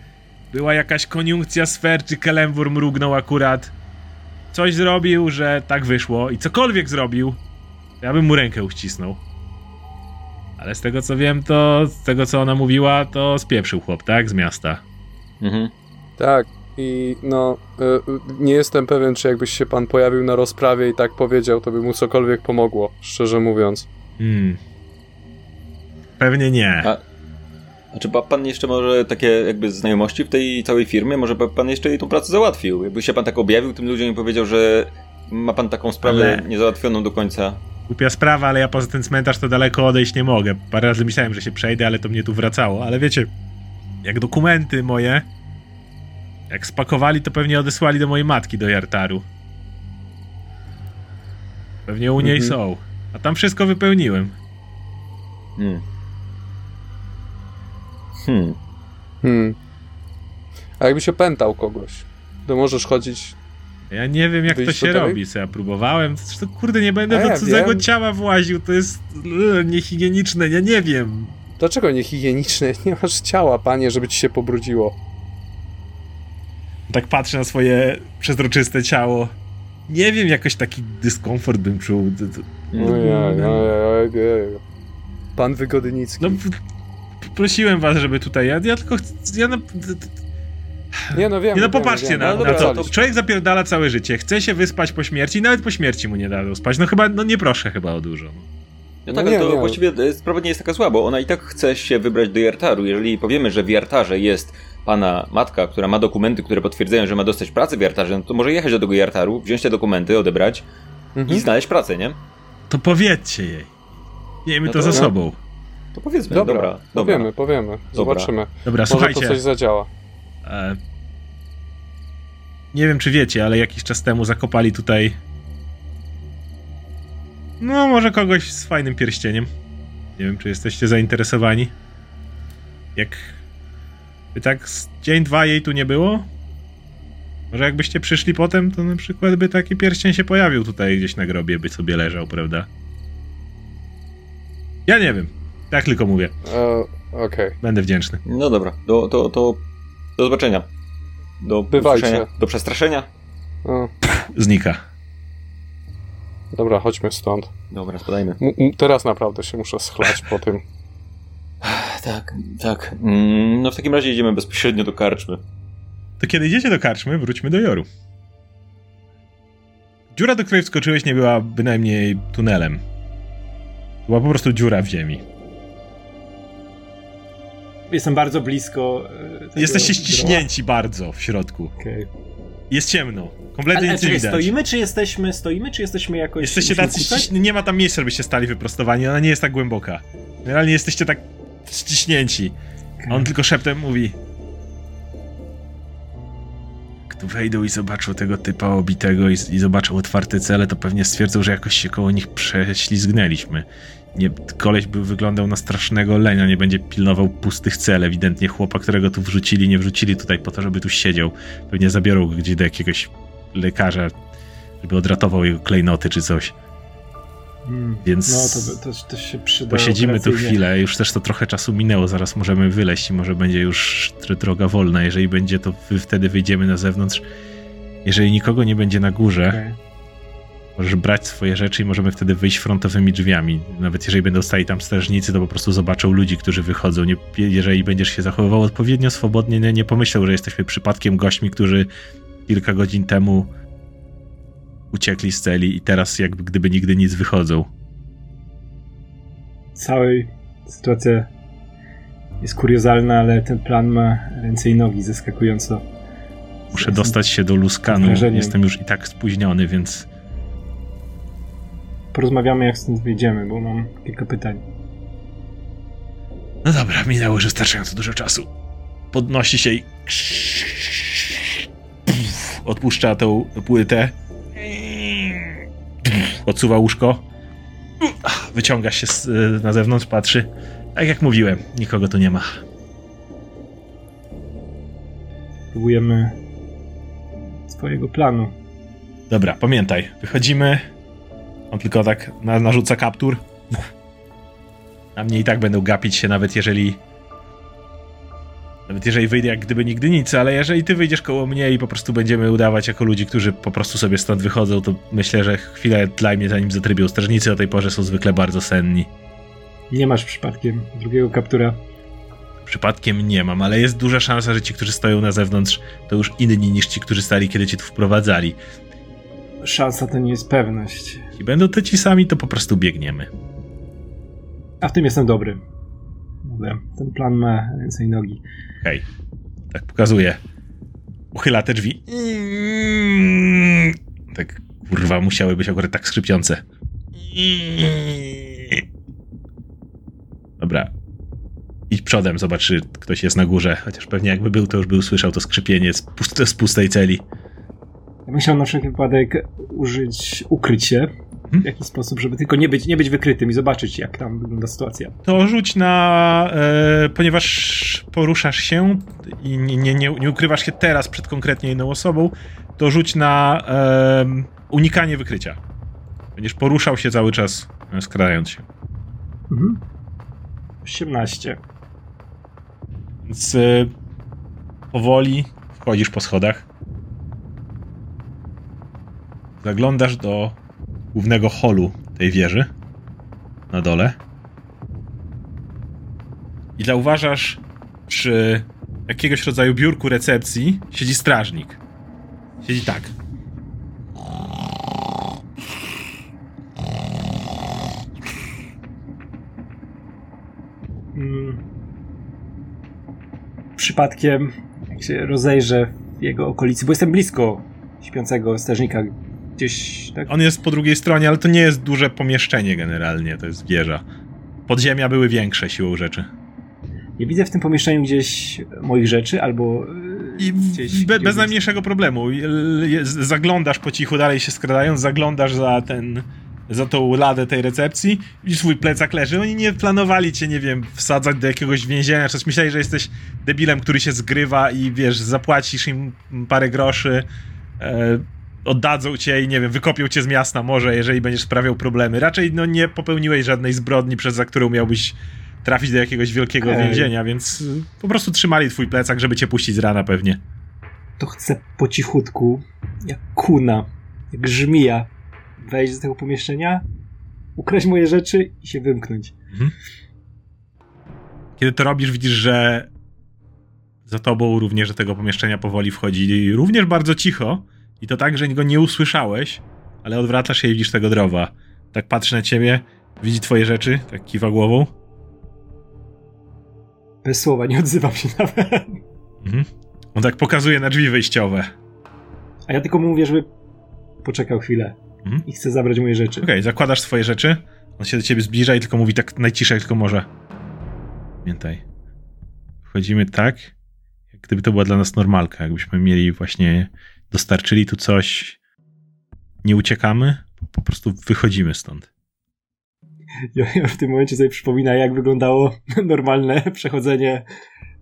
była jakaś koniunkcja sfer, czy Kelembur mrugnął akurat. Coś zrobił, że tak wyszło i cokolwiek zrobił, ja bym mu rękę uścisnął. Ale z tego co wiem, to z tego co ona mówiła, to spieprzył chłop, tak? Z miasta. Mhm. Tak. I no, y, nie jestem pewien, czy jakbyś się pan pojawił na rozprawie i tak powiedział, to by mu cokolwiek pomogło, szczerze mówiąc. Hmm. Pewnie nie. A, a czy ma pan jeszcze może takie jakby znajomości w tej całej firmie? Może by pan jeszcze jej tą pracę załatwił? Jakby się pan tak objawił tym ludziom i powiedział, że ma pan taką sprawę Ale- niezałatwioną do końca. Głupia sprawa, ale ja poza ten cmentarz to daleko odejść nie mogę. Parę razy myślałem, że się przejdę, ale to mnie tu wracało. Ale wiecie, jak dokumenty moje, jak spakowali, to pewnie odesłali do mojej matki do Jartaru. Pewnie u niej Mhm. są. A tam wszystko wypełniłem. Hmm. Hmm. Hmm. A jakbyś opętał kogoś, to możesz chodzić... Ja nie wiem, jak to się tutaj? robi, co ja próbowałem. Zresztą, kurde, nie będę A do ja cudzego wiem. ciała właził, to jest e, niehigieniczne, ja nie wiem. Dlaczego niehigieniczne? Nie masz ciała, panie, żeby ci się pobrudziło. Tak patrzę na swoje przezroczyste ciało. Nie wiem, jakoś taki dyskomfort bym czuł. To- to- Hmm. Ojej, ojej, ojej. Pan Wygodnicki. No, prosiłem was, żeby tutaj. Ja, ja tylko. chcę- Ja na, nie no wiem. nie no, popatrzcie na, No na dobra, to. to- Człowiek zapierdala całe życie. Chce się wyspać po śmierci, i nawet po śmierci mu nie dadzą spać. No chyba, no nie proszę chyba o dużo. No. No No tak, nie, ale to nie. właściwie e, sprawa nie jest taka zła, bo ona i tak chce się wybrać do Jartaru. Jeżeli powiemy, że w Jartarze jest pana matka, która ma dokumenty, które potwierdzają, że ma dostać pracę w Jartarze, no to może jechać do tego Jartaru, wziąć te dokumenty, odebrać Mhm. i znaleźć pracę, nie? To powiedzcie jej. Miejmy No to to- za no. sobą. To powiedzmy, Dobra, dobra. dobra. powiemy, powiemy. Zobaczymy. Dobra, Może to słuchajcie. coś zadziała. E, nie wiem, czy wiecie, ale jakiś czas temu zakopali tutaj. No, może kogoś z fajnym pierścieniem. Nie wiem, czy jesteście zainteresowani. Jak. By tak z dzień, dwa jej tu nie było? Może jakbyście przyszli potem, to na przykład by taki pierścień się pojawił tutaj gdzieś na grobie, by sobie leżał, prawda? Ja nie wiem. Tak tylko mówię. E, Okej. Będę wdzięczny. No dobra, do, to, to do zobaczenia. Do Bywajcie. usłyszenia, Do przestraszenia. O, Znika. Dobra, chodźmy stąd. Dobra, spadajmy. M- m- teraz naprawdę się muszę schlać po tym. Tak, tak. Mm, no w takim razie idziemy bezpośrednio do karczmy. To kiedy idziecie do karczmy, wróćmy do Joru. Dziura, do której wskoczyłeś, nie była bynajmniej tunelem. Była po prostu dziura w ziemi. Jestem bardzo blisko. e, Jesteście droga. ściśnięci bardzo w środku. Okej. Jest ciemno. Kompletnie Ale nic nie widać. stoimy, czy jesteśmy, stoimy, czy jesteśmy jakoś... Jesteście tacy kucać? ściśni... Nie ma tam miejsca, żebyście stali wyprostowani. Ona nie jest tak głęboka. Generalnie jesteście tak ściśnięci. A on tylko szeptem mówi. Tu wejdą i zobaczą tego typa obitego i, i zobaczą otwarte cele, to pewnie stwierdzą, że jakoś się koło nich prześlizgnęliśmy. Nie, koleś by wyglądał na strasznego lenia, nie będzie pilnował pustych cel. Ewidentnie chłopa, którego tu wrzucili, nie wrzucili tutaj po to, żeby tu siedział. Pewnie zabiorą go gdzieś do jakiegoś lekarza, żeby odratował jego klejnoty czy coś. Hmm. Więc- No, to, to, to się przyda. Posiedzimy tu chwilę, już też to trochę czasu minęło, zaraz możemy wyleźć i może będzie już droga wolna. Jeżeli będzie, to wtedy wyjdziemy na zewnątrz. Jeżeli nikogo nie będzie na górze, Okej. Możesz brać swoje rzeczy i możemy wtedy wyjść frontowymi drzwiami. Nawet jeżeli będą stali tam strażnicy, to po prostu zobaczą ludzi, którzy wychodzą. Nie, jeżeli będziesz się zachowywał odpowiednio swobodnie, nie, nie pomyślą, że jesteśmy przypadkiem gośćmi, którzy kilka godzin temu uciekli z celi i teraz jakby gdyby nigdy nic wychodzą. Całej sytuacja jest kuriozalna, ale ten plan ma ręce i nogi zaskakująco. Muszę dostać się do Luskanu. Jestem już i tak spóźniony, więc Porozmawiamy, jak stąd wyjdziemy, bo mam kilka pytań. No dobra, minęło już wystarczająco dużo czasu. Podnosi się i. Odpuszcza tą płytę. Odsuwa łóżko. Wyciąga się na zewnątrz, patrzy. Tak jak mówiłem, nikogo tu nie ma. Próbujemy swojego planu. Dobra, pamiętaj, wychodzimy. On tylko tak na, narzuca kaptur. Na mnie i tak będą gapić się, nawet jeżeli. Nawet jeżeli wyjdę jak gdyby nigdy nic, ale jeżeli ty wyjdziesz koło mnie i po prostu będziemy udawać jako ludzi, którzy po prostu sobie stąd wychodzą, to myślę, że chwilę dla mnie zanim zatrybią. Strażnicy o tej porze są zwykle bardzo senni. Nie masz przypadkiem drugiego kaptura. Przypadkiem nie mam, ale jest duża szansa, że ci, którzy stoją na zewnątrz, to już inni niż ci, którzy stali, kiedy cię tu wprowadzali. Szansa to nie jest pewność. Jeśli będą to ci sami, to po prostu biegniemy. A w tym jestem dobry. Dobra, ten plan ma ręce i nogi. Hej. Tak pokazuje. Uchyla te drzwi. Tak, kurwa, musiały być akurat tak skrzypiące. Dobra. Idź przodem, zobacz, czy ktoś jest na górze. Chociaż pewnie jakby był, to już by usłyszał to skrzypienie z, pust- z pustej celi. Chciał na wszelki wypadek użyć, ukryć się w jakiś sposób, żeby tylko nie być, nie być wykrytym i zobaczyć, jak tam wygląda sytuacja. To rzuć na. E, ponieważ poruszasz się i nie, nie, nie, nie ukrywasz się teraz przed konkretnie inną osobą, to rzuć na em, unikanie wykrycia. Będziesz poruszał się cały czas, e, skradając się. Mhm. 18. Więc e, powoli wchodzisz po schodach. Zaglądasz do głównego holu tej wieży na dole. I zauważasz przy jakiegoś rodzaju biurku recepcji siedzi strażnik. Siedzi tak. Mm. Przypadkiem, jak się rozejrzę w jego okolicy, bo jestem blisko śpiącego strażnika, gdzieś tak. On jest po drugiej stronie, ale to nie jest duże pomieszczenie generalnie, to jest wieża. Podziemia były większe siłą rzeczy. Nie widzę w tym pomieszczeniu gdzieś moich rzeczy, albo y, I gdzieś. be, bez najmniejszego problemu. Zaglądasz po cichu, dalej się skradając, zaglądasz za ten. za tą ladę tej recepcji i swój plecak leży. Oni nie planowali cię, nie wiem, wsadzać do jakiegoś więzienia, coś. Myśleli, że jesteś debilem, który się zgrywa i wiesz, zapłacisz im parę groszy, e, oddadzą cię i nie wiem, wykopią cię z miasta może, jeżeli będziesz sprawiał problemy. Raczej no nie popełniłeś żadnej zbrodni, przez za którą miałbyś trafić do jakiegoś wielkiego więzienia, więc y, po prostu trzymali twój plecak, żeby cię puścić z rana pewnie. To chcę po cichutku, jak kuna, jak żmija, wejść do tego pomieszczenia, ukraść moje rzeczy i się wymknąć. Kiedy to robisz, widzisz, że za tobą również do tego pomieszczenia powoli wchodzi również bardzo cicho i to tak, że go nie usłyszałeś, ale odwracasz się i widzisz tego drowa. Tak patrzy na ciebie, widzi twoje rzeczy, tak kiwa głową. Bez słowa, nie odzywam się nawet. Mhm. On tak pokazuje na drzwi wyjściowe. A ja tylko mu mówię, żeby poczekał chwilę Mhm. i chcę zabrać moje rzeczy. Okej, zakładasz swoje rzeczy, on się do ciebie zbliża i tylko mówi tak najciszej, tylko może. Pamiętaj. Wchodzimy tak, jak gdyby to była dla nas normalka, jakbyśmy mieli właśnie, dostarczyli tu coś, nie uciekamy, po prostu wychodzimy stąd. Ja, ja w tym momencie sobie przypomina, jak wyglądało normalne przechodzenie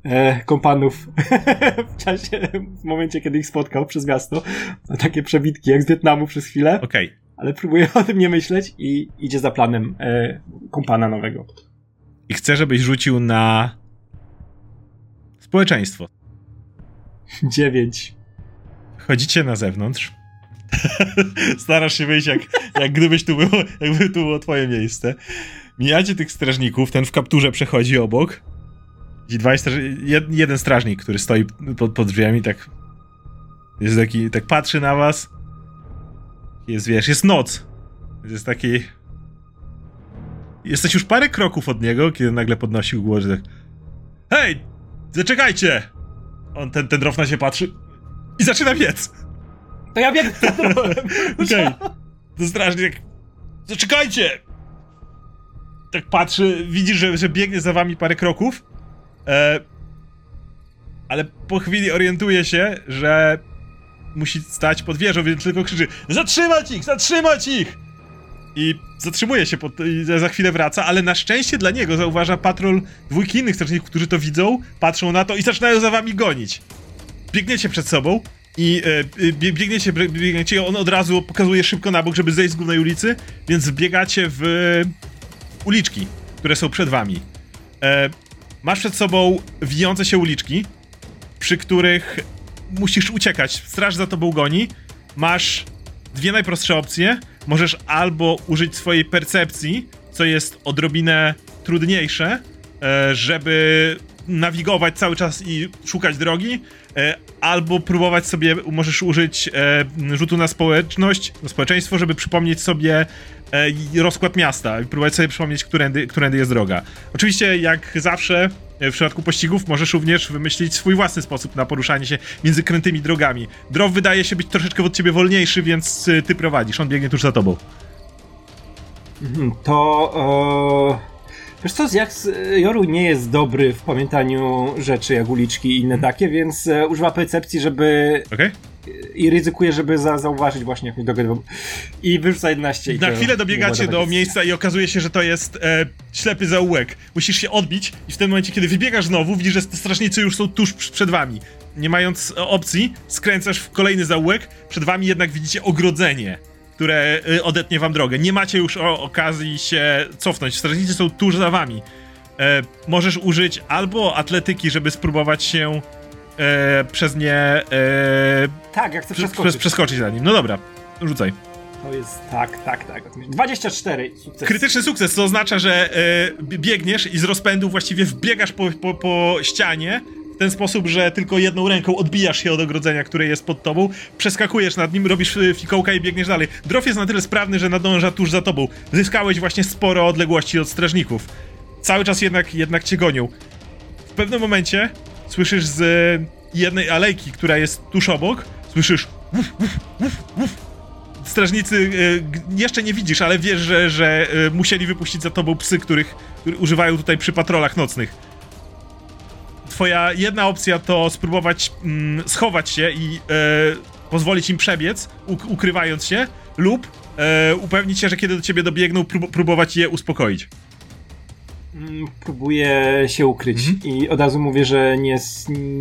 e, kompanów w czasie, w momencie, kiedy ich spotkał przez miasto. Takie przebitki jak z Wietnamu przez chwilę, Okej, ale próbuje o tym nie myśleć i idzie za planem e, kompana nowego. i chcę, żebyś rzucił na społeczeństwo. Dziewięć. Chodzicie na zewnątrz. Starasz się wyjść, jak, jak gdybyś tu było, jakby tu było twoje miejsce. Mijacie tych strażników, ten w kapturze przechodzi obok. Ci dwaj jed, jeden strażnik, który stoi pod, pod drzwiami, tak jest taki, tak patrzy na was. Jest, wiesz, jest noc. Jest taki... Jesteś już parę kroków od niego, kiedy nagle podnosił głowę, tak Hej! Zaczekajcie! On, ten, ten drof na się patrzy i zaczyna biec. To ja biegnę za. Okej. To strasznie tak. Zaczekajcie! Tak patrzy, widzisz, że, że biegnie za wami parę kroków. E, ale po chwili orientuje się, że musi stać pod wieżą, więc tylko krzyczy Zatrzymać ich! Zatrzymać ich! I zatrzymuje się pod, i za chwilę wraca, ale na szczęście dla niego zauważa patrol dwójki innych strażników, którzy to widzą, patrzą na to i zaczynają za wami gonić. Biegniecie przed sobą i e, bie- biegniecie, bie- biegniecie, on od razu pokazuje szybko na bok, żeby zejść z głównej ulicy, więc biegacie w uliczki, które są przed wami. E, masz przed sobą wijące się uliczki, przy których musisz uciekać. Straż za tobą goni. Masz dwie najprostsze opcje. Możesz albo użyć swojej percepcji, co jest odrobinę trudniejsze, e, żeby nawigować cały czas i szukać drogi, e, albo próbować sobie, możesz użyć e, rzutu na społeczność, na społeczeństwo, żeby przypomnieć sobie e, rozkład miasta i próbować sobie przypomnieć, którędy, którędy jest droga. Oczywiście, jak zawsze, e, w przypadku pościgów możesz również wymyślić swój własny sposób na poruszanie się między krętymi drogami. Drow wydaje się być troszeczkę od ciebie wolniejszy, więc e, ty prowadzisz, on biegnie tuż za tobą. Mhm, To. E... Wiesz co, jak Joru nie jest dobry w pamiętaniu rzeczy jak uliczki i inne takie, więc e, używa percepcji, żeby. Okej? i ryzykuje, żeby za, zauważyć właśnie jakąś drogę. I wyrzuca 11 i Na chwilę dobiegacie do miejsca i okazuje się, że to jest e, ślepy zaułek. Musisz się odbić i w tym momencie, kiedy wybiegasz znowu, widzisz, że te strażnicy już są tuż przed wami. Nie mając e, opcji, skręcasz w kolejny zaułek, przed wami jednak widzicie ogrodzenie, które e, odetnie wam drogę. Nie macie już okazji się cofnąć. Strażnicy są tuż za wami. E, możesz użyć albo atletyki, żeby spróbować się e, przez nie e, Tak, jak chcę prze, przeskoczyć. prze, przeskoczyć za nim. No dobra, rzucaj. To jest tak, tak, tak. o tym myślę. 24 sukces. Krytyczny sukces, co oznacza, że e, biegniesz i z rozpędu właściwie wbiegasz po, po, po ścianie ten sposób, że tylko jedną ręką odbijasz się od ogrodzenia, które jest pod tobą, przeskakujesz nad nim, robisz e, fikołka i biegniesz dalej. Drof jest na tyle sprawny, że nadąża tuż za tobą. Zyskałeś właśnie sporo odległości od strażników. Cały czas jednak, jednak cię gonią. W pewnym momencie słyszysz z e, jednej alejki, która jest tuż obok, słyszysz strażnicy g- jeszcze nie widzisz, ale wiesz, że, że e, musieli wypuścić za tobą psy, których używają tutaj przy patrolach nocnych. Twoja jedna opcja to spróbować mm, schować się i e, pozwolić im przebiec, uk- ukrywając się, lub e, upewnić się, że kiedy do ciebie dobiegną, prób- próbować je uspokoić. Mm, Próbuję się ukryć Mhm. i od razu mówię, że nie,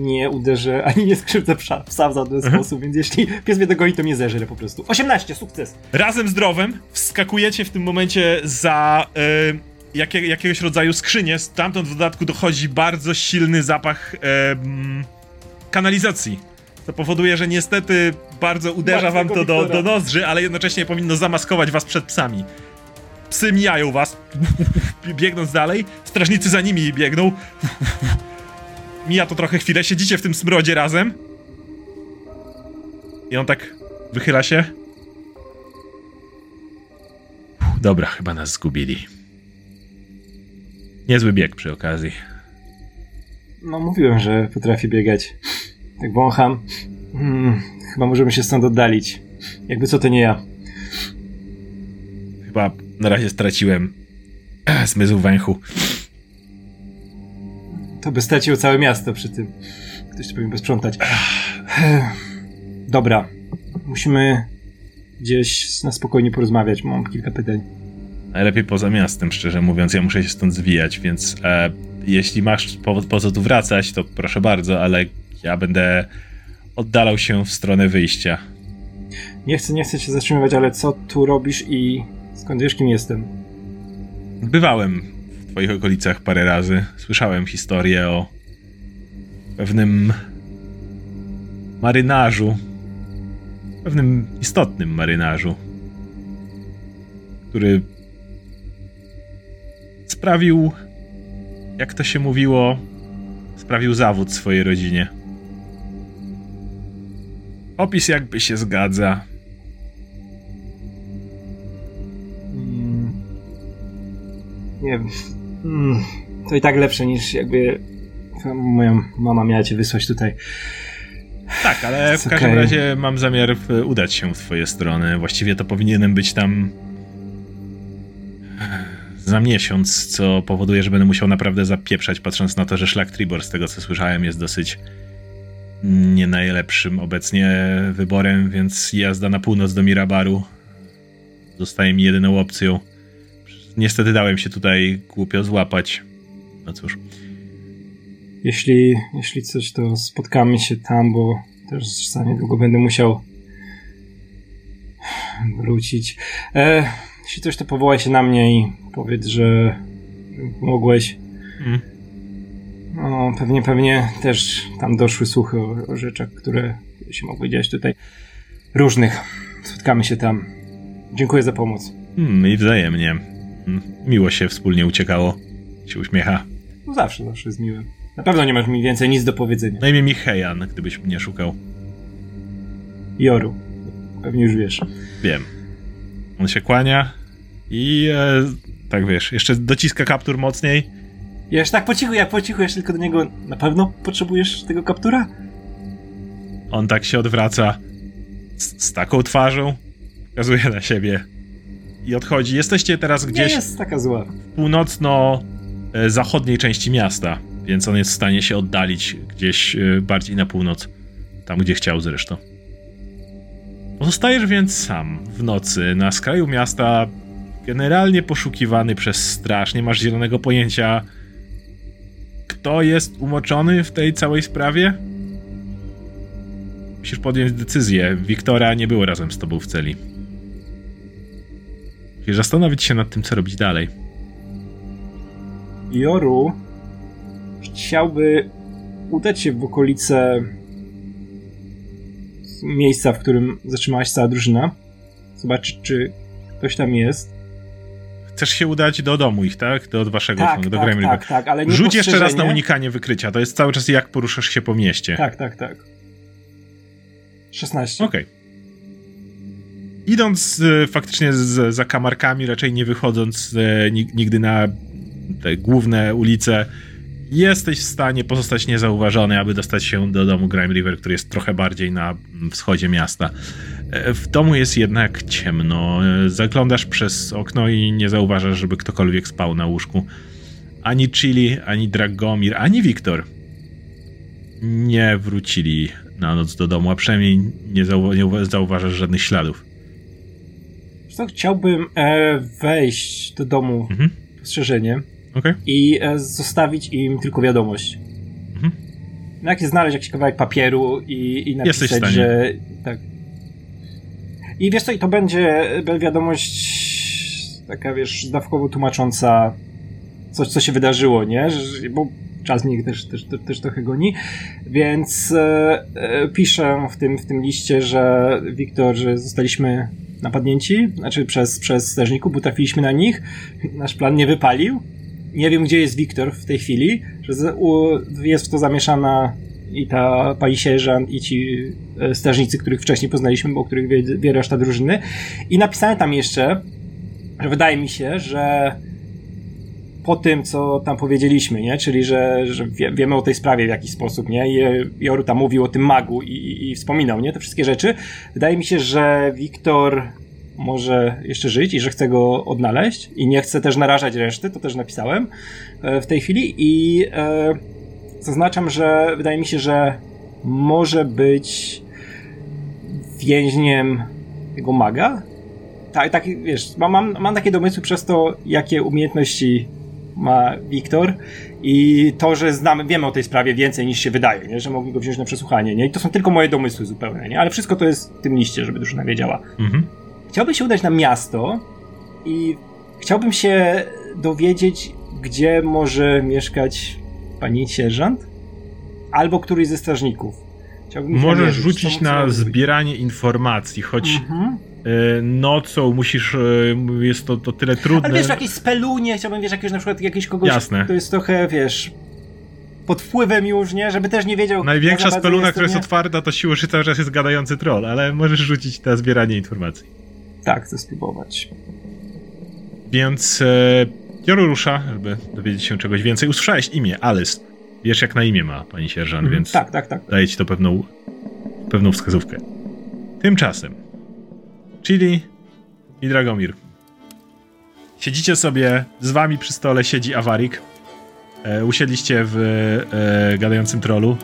nie uderzę ani nie skrzywdzę psa, psa w żaden Mhm. sposób, więc jeśli pies mnie dogoni, to mnie zeżre po prostu. 18, sukces! Razem z Drowem wskakujecie w tym momencie za e, jakie, jakiegoś rodzaju skrzynię. Stamtąd w dodatku dochodzi bardzo silny zapach kanalizacji. To powoduje, że niestety bardzo uderza wam to do, do nozdrzy, ale jednocześnie powinno zamaskować was przed psami. Psy mijają was, biegnąc dalej. Strażnicy za nimi biegną. Mija to trochę chwilę, siedzicie w tym smrodzie razem. I on tak wychyla się. dobra, chyba nas zgubili. Niezły bieg przy okazji. No mówiłem, że potrafię biegać. Tak wącham. Hmm, chyba możemy się stąd oddalić. Jakby co to nie ja. Chyba na razie straciłem zmysł węchu. To by straciło całe miasto przy tym. Ktoś to powinien posprzątać. Dobra. Musimy gdzieś na spokojnie porozmawiać. Mam kilka pytań. Najlepiej poza miastem, szczerze mówiąc. Ja muszę się stąd zwijać, więc e, jeśli masz powód po co tu wracać, to proszę bardzo, ale ja będę oddalał się w stronę wyjścia. Nie chcę, nie chcę cię zatrzymywać, ale co tu robisz i skąd wiesz, kim jestem? Bywałem w twoich okolicach parę razy. Słyszałem historię o pewnym marynarzu. Pewnym istotnym marynarzu, który sprawił, jak to się mówiło, sprawił zawód swojej rodzinie. Opis jakby się zgadza. Mm, nie wiem. Mm, to i tak lepsze niż jakby moja mama miała cię wysłać tutaj. Tak, ale w każdym razie mam zamiar w- udać się w twoje strony. Właściwie to powinienem być tam za miesiąc, co powoduje, że będę musiał naprawdę zapieprzać, patrząc na to, że szlak Tribor, z tego co słyszałem, jest dosyć nie najlepszym obecnie wyborem, więc jazda na północ do Mirabaru zostaje mi jedyną opcją. Niestety dałem się tutaj głupio złapać. No cóż. Jeśli, jeśli coś, to spotkamy się tam, bo też za niedługo będę musiał wrócić. E, jeśli coś, to powołaj się na mnie i powiedz, że mogłeś. Mm. No, pewnie, pewnie też tam doszły słuchy o, o rzeczach, które się mogły dziać tutaj. Różnych. Spotkamy się tam. Dziękuję za pomoc. Hmm, I wzajemnie. Hmm, Miło się wspólnie uciekało. Się uśmiecha. No zawsze, zawsze jest miłe. Na pewno nie masz mi więcej nic do powiedzenia. Na imię Michejan, gdybyś mnie szukał. Joru. Pewnie już wiesz. Wiem. On się kłania i e, tak wiesz, jeszcze dociska kaptur mocniej. Jeszcze tak po cichu, jak po cichu, jeszcze tylko do niego. Na pewno potrzebujesz tego kaptura? On tak się odwraca z, z taką twarzą, pokazuje na siebie i odchodzi. Jesteście teraz Nie gdzieś jest taka zła. w północno-zachodniej części miasta, więc on jest w stanie się oddalić gdzieś e, bardziej na północ, tam gdzie chciał zresztą. Pozostajesz więc sam w nocy na skraju miasta, generalnie poszukiwany przez straż. Nie masz zielonego pojęcia, kto jest umoczony w tej całej sprawie. Musisz podjąć decyzję. Wiktora nie było razem z tobą w celi. Musisz zastanowić się nad tym, co robić dalej. Joru chciałby udać się w okolice miejsca, w którym zatrzymała się cała drużyna. Zobaczyć, czy ktoś tam jest. Chcesz się udać do domu ich, tak? Do waszego Tak, do tak, Grime River. tak, tak, ale nie Rzuć jeszcze raz na unikanie wykrycia. To jest cały czas jak poruszasz się po mieście. Tak, tak, tak. 16. Okej. Idąc e, faktycznie z, za kamarkami, raczej nie wychodząc e, nig- nigdy na te główne ulice, jesteś w stanie pozostać niezauważony, aby dostać się do domu Grime River, który jest trochę bardziej na wschodzie miasta. E, W domu jest jednak ciemno. E, Zaglądasz przez okno i nie zauważasz, żeby ktokolwiek spał na łóżku. Ani Chili, ani Dragomir, ani Wiktor nie wrócili na noc do domu, a przynajmniej nie, nie uwa- zauważasz żadnych śladów. Co, chciałbym e, wejść do domu Mhm. postrzeżenie Okej. i e, zostawić im tylko wiadomość. Mhm. No jak znaleźć jakiś kawałek papieru i, i napisać, że tak. I wiesz co, i to będzie, wiadomość taka, wiesz, zdawkowo tłumacząca coś, co się wydarzyło, nie? Bo czas mnie też, też, też, też trochę goni, więc e, e, piszę w tym, w tym liście, że Wiktor, że zostaliśmy napadnięci, znaczy przez, przez strażników, bo trafiliśmy na nich, nasz plan nie wypalił, nie wiem, gdzie jest Wiktor w tej chwili, że jest w to zamieszana i ta pani sierżant i ci e, strażnicy, których wcześniej poznaliśmy, bo o których wie, wie reszta drużyny. I napisałem tam jeszcze, że wydaje mi się, że po tym, co tam powiedzieliśmy, nie? Czyli, że, że wie, wiemy o tej sprawie w jakiś sposób, nie? I Joru tam mówił o tym magu i, i, i wspominał, nie? Te wszystkie rzeczy. Wydaje mi się, że Wiktor może jeszcze żyć i że chce go odnaleźć i nie chce też narażać reszty, to też napisałem e, w tej chwili i e, zaznaczam, że wydaje mi się, że może być więźniem jego maga. Tak, tak wiesz, mam, mam, takie domysły przez to, jakie umiejętności ma Wiktor i to, że znamy, wiemy o tej sprawie więcej niż się wydaje, nie? że mogli go wziąć na przesłuchanie. Nie? I to są tylko moje domysły zupełnie, nie? ale wszystko to jest w tym liście, żeby drużyna wiedziała. Mhm. Chciałbym się udać na miasto i chciałbym się dowiedzieć, gdzie może mieszkać pani sierżant albo któryś ze strażników. Możesz rzucić na zbieranie informacji, choć mhm. E, nocą musisz, e, jest to, to tyle trudne. Ale wiesz, jakieś spelunie, chciałbym, wiesz, jakiegoś na przykład jakiegoś kogoś, Jasne. to jest trochę, wiesz, pod wpływem już, nie? Żeby też nie wiedział... Największa speluna, która jest otwarta, to siłą cały czas jest gadający troll, ale możesz rzucić na zbieranie informacji. Tak, chcę spróbować. Więc e, Joru rusza, żeby dowiedzieć się czegoś więcej. Usłyszałeś imię, Alice. Wiesz, jak na imię ma pani sierżant, mm, więc tak, tak, tak. daje ci to pewną, pewną wskazówkę. Tymczasem Chili i Dragomir. Siedzicie sobie, z wami przy stole siedzi Awarik. E, usiedliście w e, gadającym trolu.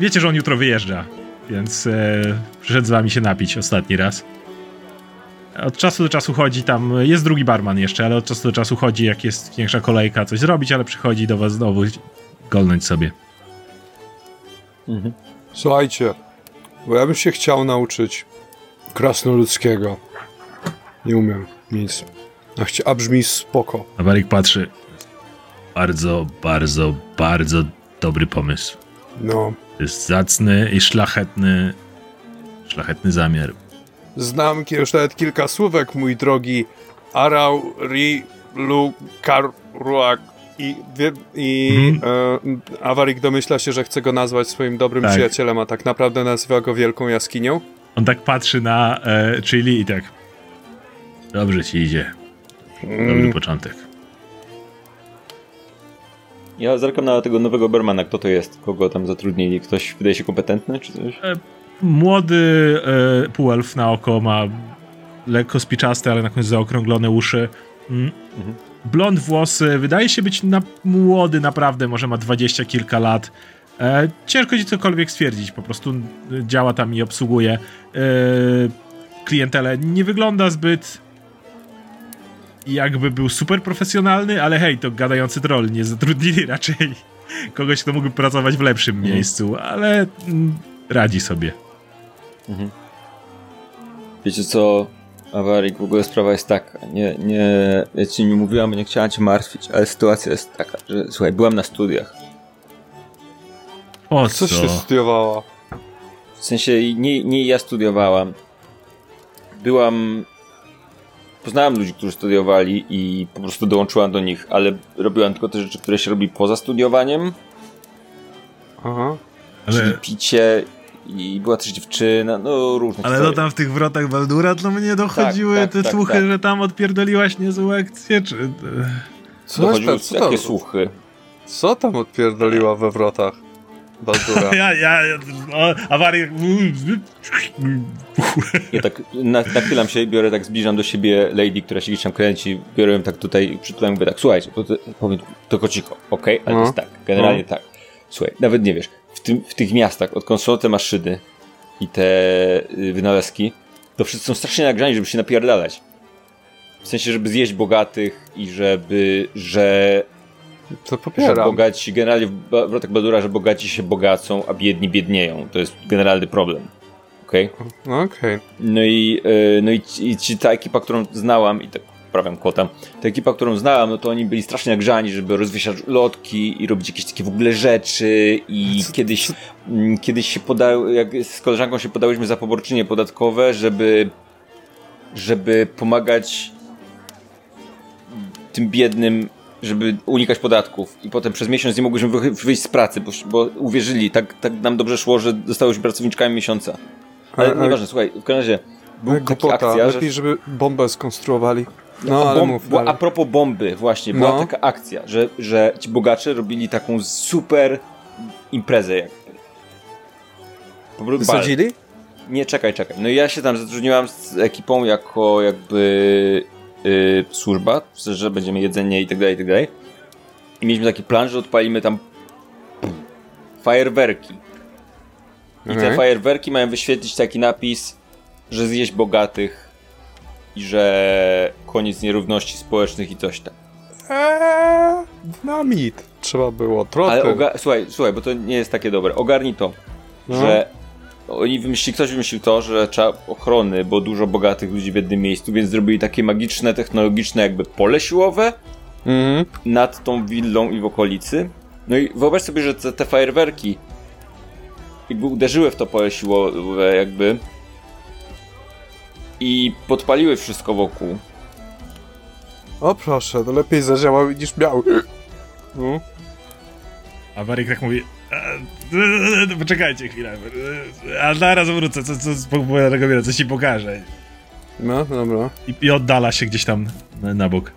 Wiecie, że on jutro wyjeżdża, więc e, przyszedł z wami się napić ostatni raz. Od czasu do czasu chodzi tam, jest drugi barman jeszcze, ale od czasu do czasu chodzi, jak jest większa kolejka, coś zrobić, ale przychodzi do was znowu golnąć sobie. Mhm. Słuchajcie, bo ja bym się chciał nauczyć krasnoludzkiego. Nie umiem nic. A, brzmi spoko. A Barik patrzy. Bardzo, bardzo, bardzo dobry pomysł. No. Jest zacny i szlachetny, szlachetny zamiar. Znam już nawet kilka słówek, mój drogi Arau, Ri, Lu, Kar, Ruak i, i mhm. e, Awarik domyśla się, że chce go nazwać swoim dobrym tak. przyjacielem, a tak naprawdę nazywa go Wielką Jaskinią. On tak patrzy na e, Chili i tak. Dobrze ci idzie. Dobry mm. początek. Ja zerkam na tego nowego Bermana. Kto to jest? Kogo tam zatrudnili? Ktoś wydaje się kompetentny, czy coś? E, młody e, półelf na oko ma lekko spiczaste, ale na końcu zaokrąglone uszy. Mm. Mhm. Blond włosy, wydaje się być na, młody naprawdę, może ma dwadzieścia kilka lat. E, ciężko ci cokolwiek stwierdzić, po prostu działa tam i obsługuje e, klientelę. Nie wygląda zbyt jakby był super profesjonalny, ale hej, to gadający troll, nie zatrudnili raczej kogoś, kto mógłby pracować w lepszym mhm. miejscu, ale mm, radzi sobie. Mhm. Wiecie co, Awarik, w ogóle sprawa jest taka, nie, nie, ja ci nie mówiłam, bo nie chciałam cię martwić, ale sytuacja jest taka, że słuchaj, byłam na studiach o co? Coś ty studiowała? W sensie nie, nie ja studiowałam. Byłam... Poznałam ludzi, którzy studiowali i po prostu dołączyłam do nich, ale robiłam tylko te rzeczy, które się robi poza studiowaniem. Aha. Czyli ale... picie i była też dziewczyna, no różne Ale to tam w tych wrotach Baldura to mnie dochodziły tak, tak, te tak, słuchy, tak. że tam odpierdoliłaś niezłe akcje, czy... Co dochodziły co jakie słuchy? Co tam odpierdoliła we wrotach? Baldura. Ja, ja, no, awarię. Ja tak nachylam się, biorę tak, zbliżam do siebie lady, która się gdzieś tam kręci, biorę ją tak tutaj, przytulam mówię tak, słuchajcie, to, powiem tylko cicho, okej? Okay? Ale no. jest tak, generalnie no. tak. Słuchaj, nawet nie wiesz, tym, w tych miastach, odkąd są te maszyny i te y, wynalazki, to wszyscy są strasznie nagrzani, żeby się napierdalać. W sensie, żeby zjeść bogatych i żeby, że to popieram. Że bogaci, generalnie w wrotach Badura, że bogaci się bogacą, a biedni biednieją. To jest generalny problem. Okej? Okay? Okej. Okay. No i, yy, no i, i ci, ta ekipa, którą znałam, i tak prawiam kota, ta ekipa, którą znałam, no to oni byli strasznie nagrzani, żeby rozwieszać lotki i robić jakieś takie w ogóle rzeczy i co, kiedyś, co? Mm, kiedyś się podały, jak z koleżanką się podałyśmy za poborczynie podatkowe, żeby żeby pomagać tym biednym żeby unikać podatków i potem przez miesiąc nie mogłyśmy wyjść z pracy, bo, bo uwierzyli, tak, tak nam dobrze szło, że zostałyśmy pracowniczkami miesiąca. Ale, ale nieważne, słuchaj, w każdym razie był taka akcja, lepiej, że... żeby bombę skonstruowali. No, a, bom- mów bo, a propos bomby, właśnie, była No. taka akcja, że, że ci bogacze robili taką super imprezę bal. Wysadzili? Nie, czekaj, czekaj. No i ja się tam zatrudniłam z ekipą jako jakby y, służba, że będziemy jedzenie i tak dalej, i tak dalej. I mieliśmy taki plan, że odpalimy tam fajerwerki. I te Okej. fajerwerki mają wyświetlić taki napis, że zjeść bogatych i że koniec nierówności społecznych i coś tam. Eee, dynamit. Trzeba było, trochę. Ale oga- słuchaj, słuchaj, bo to nie jest takie dobre. Ogarnij to, No. że oni wymyślili, ktoś wymyślił to, że trzeba ochrony, bo dużo bogatych ludzi w jednym miejscu, więc zrobili takie magiczne, technologiczne jakby pole siłowe Mhm. nad tą willą i w okolicy. No i wyobraź sobie, że te, te fajerwerki jakby uderzyły w to pole siłowe jakby i podpaliły wszystko wokół. O proszę, to lepiej zadziałał niż miał. No. A Baryk tak mówi. "E, Poczekajcie chwilę. A zaraz wrócę, co, co wiele, coś ci pokażę. no, dobra. I, I oddala się gdzieś tam na, na bok.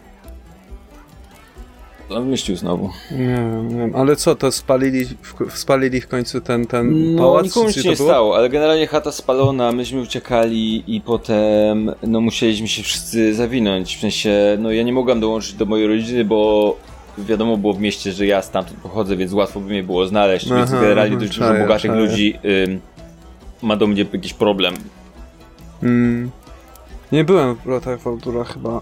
On wymyślił znowu. Nie wiem. Ale co, to spalili w, spalili w końcu ten, ten No, pałac? nikomu się to nie było? stało, ale generalnie chata spalona, myśmy uciekali i potem, no musieliśmy się wszyscy zawinąć, w sensie, no ja nie mogłam dołączyć do mojej rodziny, bo wiadomo było w mieście, że ja stamtąd pochodzę, więc łatwo by mnie było znaleźć, więc Aha, generalnie aha, dość dużo bogatych czaję. ludzi ym, ma do mnie jakiś problem. Mm. Nie byłem w Wrotach Waldura chyba.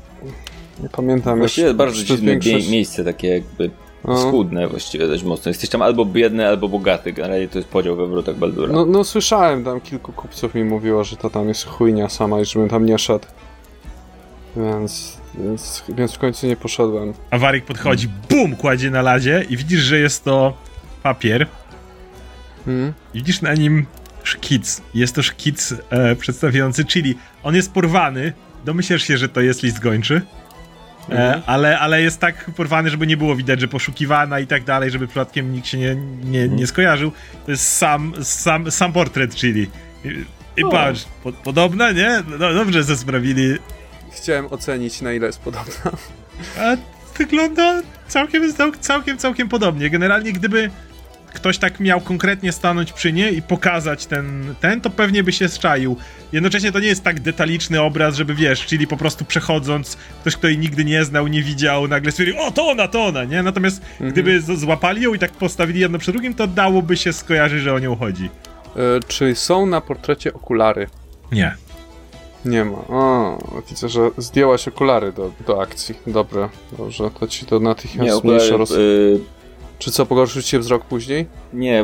Nie pamiętam. Właściwie bardzo dziwne większość- mie- miejsce, takie jakby No. skudne właściwie dość mocno. Jesteś tam albo biedny, albo bogaty, generalnie to jest podział we wrotach Baldura. No, no słyszałem, tam kilku kupców mi mówiło, że to tam jest chujnia sama i żebym tam nie szedł. Więc, więc, więc w końcu nie poszedłem. A Warik podchodzi, bum, kładzie na ladzie i widzisz, że jest to papier. Hmm? Widzisz na nim szkic. Jest to szkic e, przedstawiający Chili. On jest porwany. Domyślasz się, że to jest list gończy. E, Mhm. ale, ale jest tak porwany, żeby nie było widać, że poszukiwana i tak dalej, żeby przypadkiem nikt się nie, nie, nie skojarzył. To jest sam, sam, sam portret Chili. I, i O. patrz, po, podobna, nie? No, dobrze, że sprawili. Chciałem ocenić, na ile jest podobna. A wygląda całkiem, cał- całkiem, całkiem podobnie. Generalnie, gdyby ktoś tak miał konkretnie stanąć przy niej i pokazać ten, ten, to pewnie by się zczaił. Jednocześnie to nie jest tak detaliczny obraz, żeby wiesz, czyli po prostu przechodząc, ktoś, kto jej nigdy nie znał, nie widział, nagle stwierdził, o to ona, to ona, nie? Natomiast gdyby z- złapali ją i tak postawili jedno przy drugim, to dałoby się skojarzyć, że o nią chodzi. E, czy są na portrecie okulary? Nie. Nie ma. O, widzę, że zdjęłaś okulary do, do akcji. Dobra, dobrze, to ci to natychmiast nie, okulary, roz... y, Czy co, pogorszył ci się wzrok później? Nie,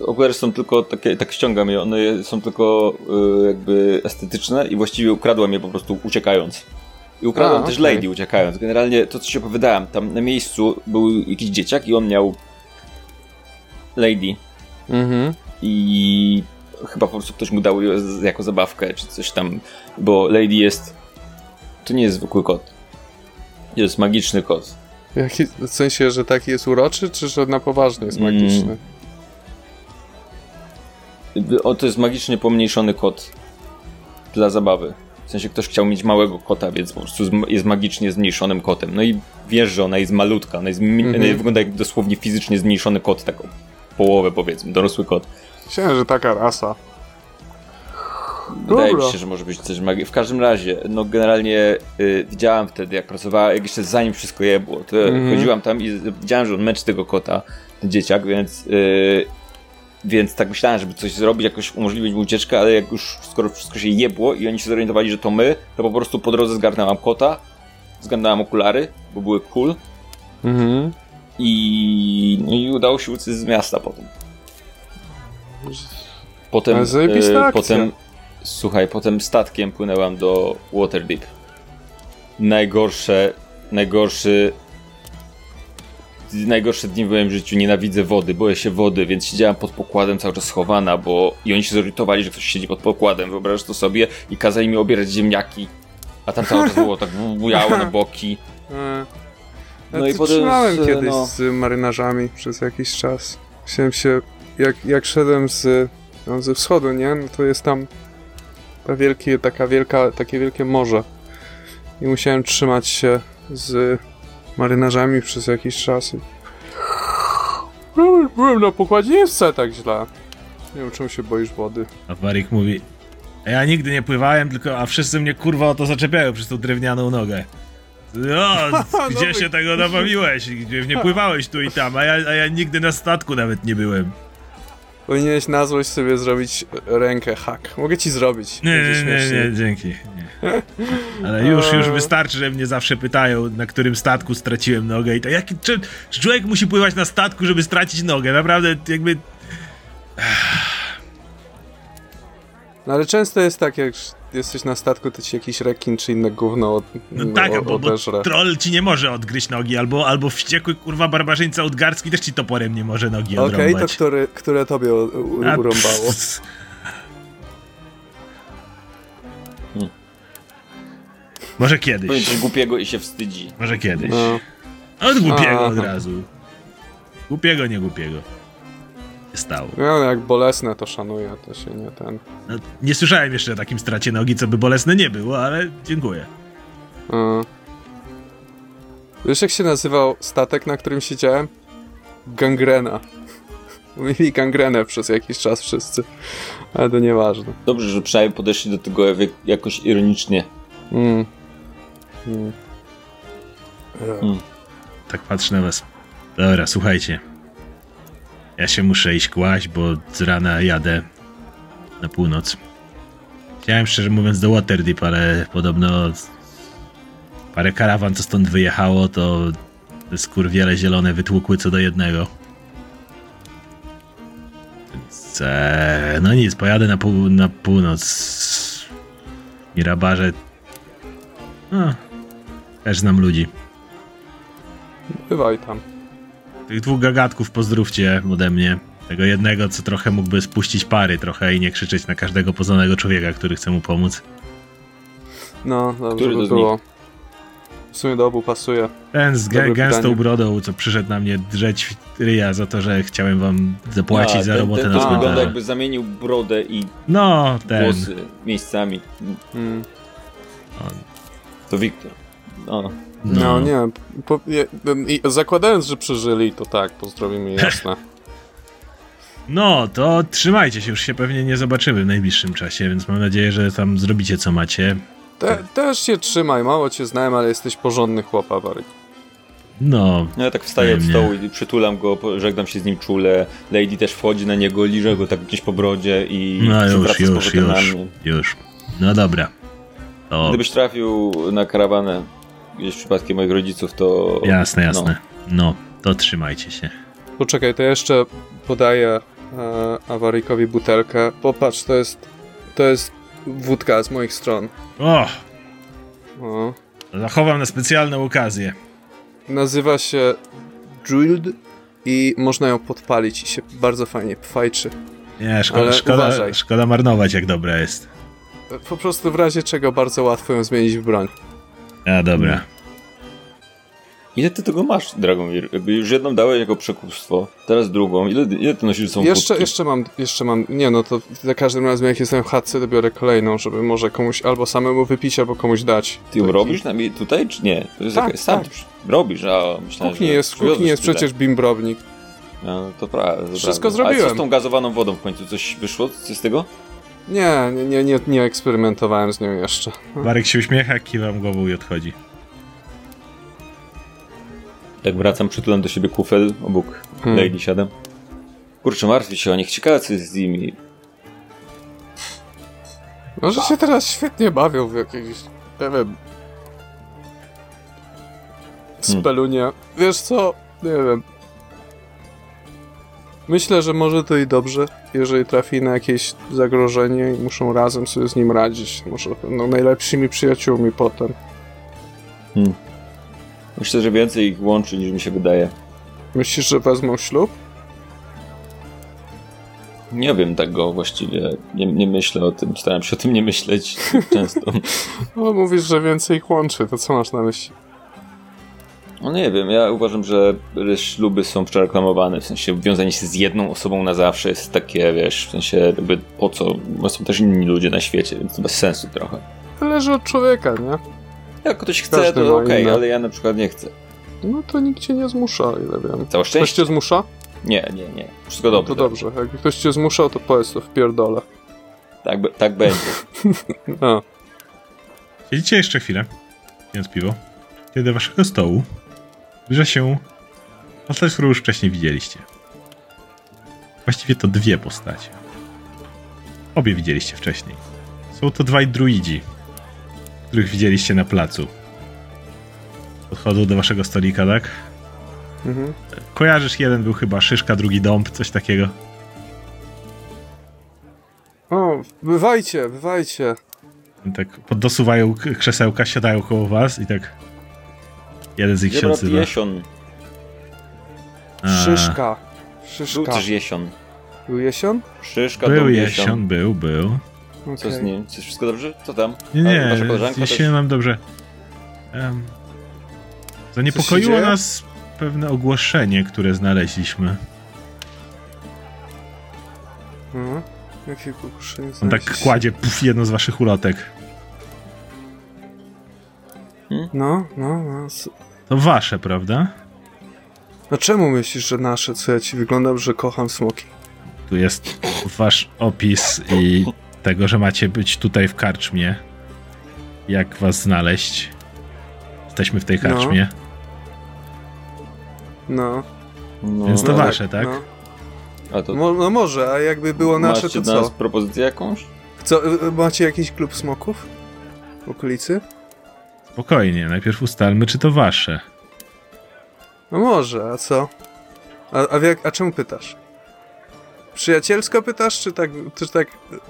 y, okulary są tylko takie, tak ściągam je, one są tylko y, jakby estetyczne i właściwie ukradłem je po prostu uciekając. I ukradłem A, też okej. Lady uciekając. Generalnie to, co się opowiadałem, tam na miejscu był jakiś dzieciak i on miał Lady Mhm. i chyba po prostu ktoś mu dał ją jako zabawkę czy coś tam, bo Lady jest... To nie jest zwykły kot. Jest magiczny kot. Jaki, w sensie, że taki jest uroczy, czy że na poważnie jest Mm. magiczny? O, to jest magicznie pomniejszony kot dla zabawy. W sensie ktoś chciał mieć małego kota, więc po prostu jest magicznie zmniejszonym kotem. No i wiesz, że ona jest malutka, ona jest Mhm. ona wygląda jak dosłownie fizycznie zmniejszony kot, taką połowę powiedzmy, dorosły kot. Myślałem, że taka rasa. Wydaje Dobra. mi się, że może być coś magii. W każdym razie, no generalnie y, widziałam wtedy, jak pracowała, jak jeszcze zanim wszystko jebło, to Mhm. chodziłam tam i widziałem, że on męczy tego kota, ten dzieciak, więc y, więc tak myślałem, żeby coś zrobić, jakoś umożliwić mu ucieczkę, ale jak już skoro wszystko się jebło i oni się zorientowali, że to my, to po prostu po drodze zgarnęłam kota, zgarnęłam okulary, bo były cool Mhm. i, no i udało się uciec z miasta potem. Potem, e, potem słuchaj, potem statkiem płynęłam do Waterdeep. Najgorsze, najgorszy najgorsze dni w moim życiu, nienawidzę wody, boję się wody, więc siedziałam pod pokładem cały czas schowana, bo i oni się zorientowali, że ktoś siedzi pod pokładem, wyobrażasz to sobie i kazali mi obierać ziemniaki, a tam cały czas było tak bujało na boki. No no i potem trzymałem z- kiedyś no. z marynarzami przez jakiś czas. Chciałem się, jak, jak szedłem z, no, ze wschodu, nie? No to jest tam ta wielkie, taka wielka, takie wielkie morze. i musiałem trzymać się z marynarzami przez jakiś czas. No, Byłem na pokładzie, nie jest wcale tak źle. Nie wiem, czemu się boisz wody. A Warik mówi, "A ja nigdy nie pływałem, tylko a wszyscy mnie kurwa o to zaczepiają przez tą drewnianą nogę. No, gdzie No, się tego nabawiłeś? Gdzie nie pływałeś tu i tam, a ja, a ja nigdy na statku nawet nie byłem. Powinieneś na złość sobie zrobić rękę hak. Mogę ci zrobić. Nie, nie, nie, śmiesznie. nie, dzięki. Nie. Ale już, już wystarczy, że mnie zawsze pytają, na którym statku straciłem nogę i to jaki, czy, czy człowiek musi pływać na statku, żeby stracić nogę? Naprawdę jakby... No ale często jest tak, jak jesteś na statku, to ci jakiś rekin czy inne gówno od, No tak, o- bo, bo troll ci nie może odgryźć nogi, albo, albo wściekły kurwa barbarzyńca udgarski też ci toporem nie może nogi Okej, to który, które tobie u, u, A, urąbało? pff, Może kiedyś, Powiem coś głupiego i się wstydzi. może kiedyś. No. Od głupiego od razu. Głupiego, nie głupiego. Stało. No, jak bolesne to szanuję, to się nie ten... No, nie słyszałem jeszcze o takim stracie nogi, co by bolesne nie było, ale dziękuję. Wiesz jak się nazywał statek, na którym siedziałem? Gangrena. Mieli gangrenę przez jakiś czas wszyscy. Ale to nieważne. Dobrze, że przynajmniej podeszli do tego jak- jakoś ironicznie. Mm. Mm. Mm. Tak patrzę na was. Dobra, słuchajcie. Ja się muszę iść kłaść, bo z rana jadę na północ. Chciałem szczerze mówiąc do Waterdeep, ale podobno parę karawan, co stąd wyjechało, to te skurwiele zielone wytłukły co do jednego. Więc, e, no nic, pojadę na, pół, na północ. Mirabarze. No, też znam ludzi. Bywaj tam. Tych dwóch gagatków pozdrówcie ode mnie. Tego jednego, co trochę mógłby spuścić pary trochę i nie krzyczeć na każdego poznanego człowieka, który chce mu pomóc. No, dobrze Który by było. W sumie do obu pasuje. Ten z Dobre gę- gęstą pytanie. brodą, co przyszedł na mnie drzeć ryja za to, że chciałem wam zapłacić A, za ten, robotę ten, na to wygląda cmentarzu. jakby zamienił brodę i No, ten. włosy miejscami. Mm. To Wiktor. No. No, nie. Po, je, i, zakładając, że przeżyli, to tak, pozdrowimy jasne. No, to trzymajcie się, już się pewnie nie zobaczymy w najbliższym czasie, więc mam nadzieję, że tam zrobicie co macie. Te, też się trzymaj, mało cię znałem, ale jesteś porządny chłopa, Waryk. No, No ja tak wstaję od stołu i przytulam go, żegnam się z nim czule. Lady też wchodzi na niego, liże go tak gdzieś po brodzie i no już, już, już, już. No dobra. To Gdybyś trafił na karawanę gdzieś przypadkiem moich rodziców, to... jasne, jasne. No, to trzymajcie się. Poczekaj, to jeszcze podaję e, awaryjkowi butelkę. Popatrz, to jest, to jest wódka z moich stron. O, O. zachowam na specjalną okazję. Nazywa się Drilled i można ją podpalić i się bardzo fajnie fajczy. Nie, szkoda, Ale szkoda, szkoda marnować, jak dobra jest. Po prostu w razie czego bardzo łatwo ją zmienić w broń. A, dobra. Ile ty tego masz, Dragomir? Jakby już jedną dałeś jako przekupstwo, teraz drugą. Ile, ile ty nosisz są Jeszcze, jeszcze mam, jeszcze mam, nie no to za każdym razem jak jestem w chatce, to biorę kolejną, żeby może komuś albo samemu wypić, albo komuś dać. Ty ją Taki- robisz na tutaj, czy nie? To jest Tak, jakaś- sam tak. robisz, a myślałem, kuchni że jest, w kuchni jest tutaj. przecież bimbrownik. No, to prawda. Wszystko prawda. A co zrobiłem. z tą gazowaną wodą w końcu? Coś wyszło z tego? Nie, nie, nie, nie, nie eksperymentowałem z nią jeszcze. Marek się uśmiecha, kiwam głową i odchodzi. Jak wracam, przytulam do siebie kufel, obok Hmm. Lady siadam. Kurczę, martwię się o nich, ciekawe co jest z nimi. Może się teraz świetnie bawią w jakiejś, nie wiem... Spelunie. Wiesz co? Nie wiem. Myślę, że może to i dobrze, jeżeli trafi na jakieś zagrożenie i muszą razem sobie z nim radzić. Może będą najlepszymi przyjaciółmi potem. Myślę, że więcej ich łączy niż mi się wydaje. Myślisz, że wezmą ślub? Nie wiem tego właściwie. Nie, nie myślę o tym. Staram się o tym nie myśleć często. No, mówisz, że więcej ich łączy, to co masz na myśli? No nie wiem, ja uważam, że śluby są przereklamowane, w sensie wiązanie się z jedną osobą na zawsze jest takie, wiesz, w sensie jakby po co, bo są też inni ludzie na świecie, więc to bez sensu trochę. Zależy od człowieka, nie? Jak ktoś chce, Każdy to okej, inne. ale ja na przykład nie chcę. No to nikt cię nie zmusza, o ile wiem. Całe Ktoś szczęście? cię zmusza? Nie, nie, nie. Wszystko No dobrze. to dobrze. Jak ktoś cię zmuszał, to powiedz to w pierdole. Tak, be- tak będzie. No. Siedzicie jeszcze chwilę, pijąc piwo, kiedy do waszego stołu zbliża się postać, którą już wcześniej widzieliście. Właściwie to dwie postacie. Obie widzieliście wcześniej. Są to dwaj druidzi, których widzieliście na placu. Podchodzą do waszego stolika, tak? Mhm. Kojarzysz, jeden był chyba szyszka, drugi dąb, coś takiego. O, bywajcie, bywajcie. Tak poddosuwają krzesełka, siadają koło was i tak... Jeden z nich się Dobra, odzywa. jesion. A, Szyszka. Był Szyszka. też jesion. Był jesion? Szyszka, Był dom jesion, był, był. Co z nim? Coś wszystko dobrze? Co tam? Nie, nie, jeśli też? nam dobrze. Um, zaniepokoiło nas pewne ogłoszenie, które znaleźliśmy. Mhm. Jakie pokuszenie On tak kładzie puf, jedno z waszych ulotek. No, no, no. To wasze, prawda? No czemu myślisz, że nasze? Co ja ci wyglądam, że kocham smoki? Tu jest wasz opis i tego, że macie być tutaj w karczmie. Jak was znaleźć? Jesteśmy w tej No. karczmie. No. No, Więc to no wasze, tak? No. A to Mo- no może, a jakby było nasze, macie to dla nas co? propozycję jakąś? co? y- y, Macie jakiś klub smoków? W okolicy? Spokojnie, najpierw ustalmy, czy to wasze. No może, a co? A, a, jak, a czemu pytasz? Przyjacielsko pytasz, czy tak, czy tak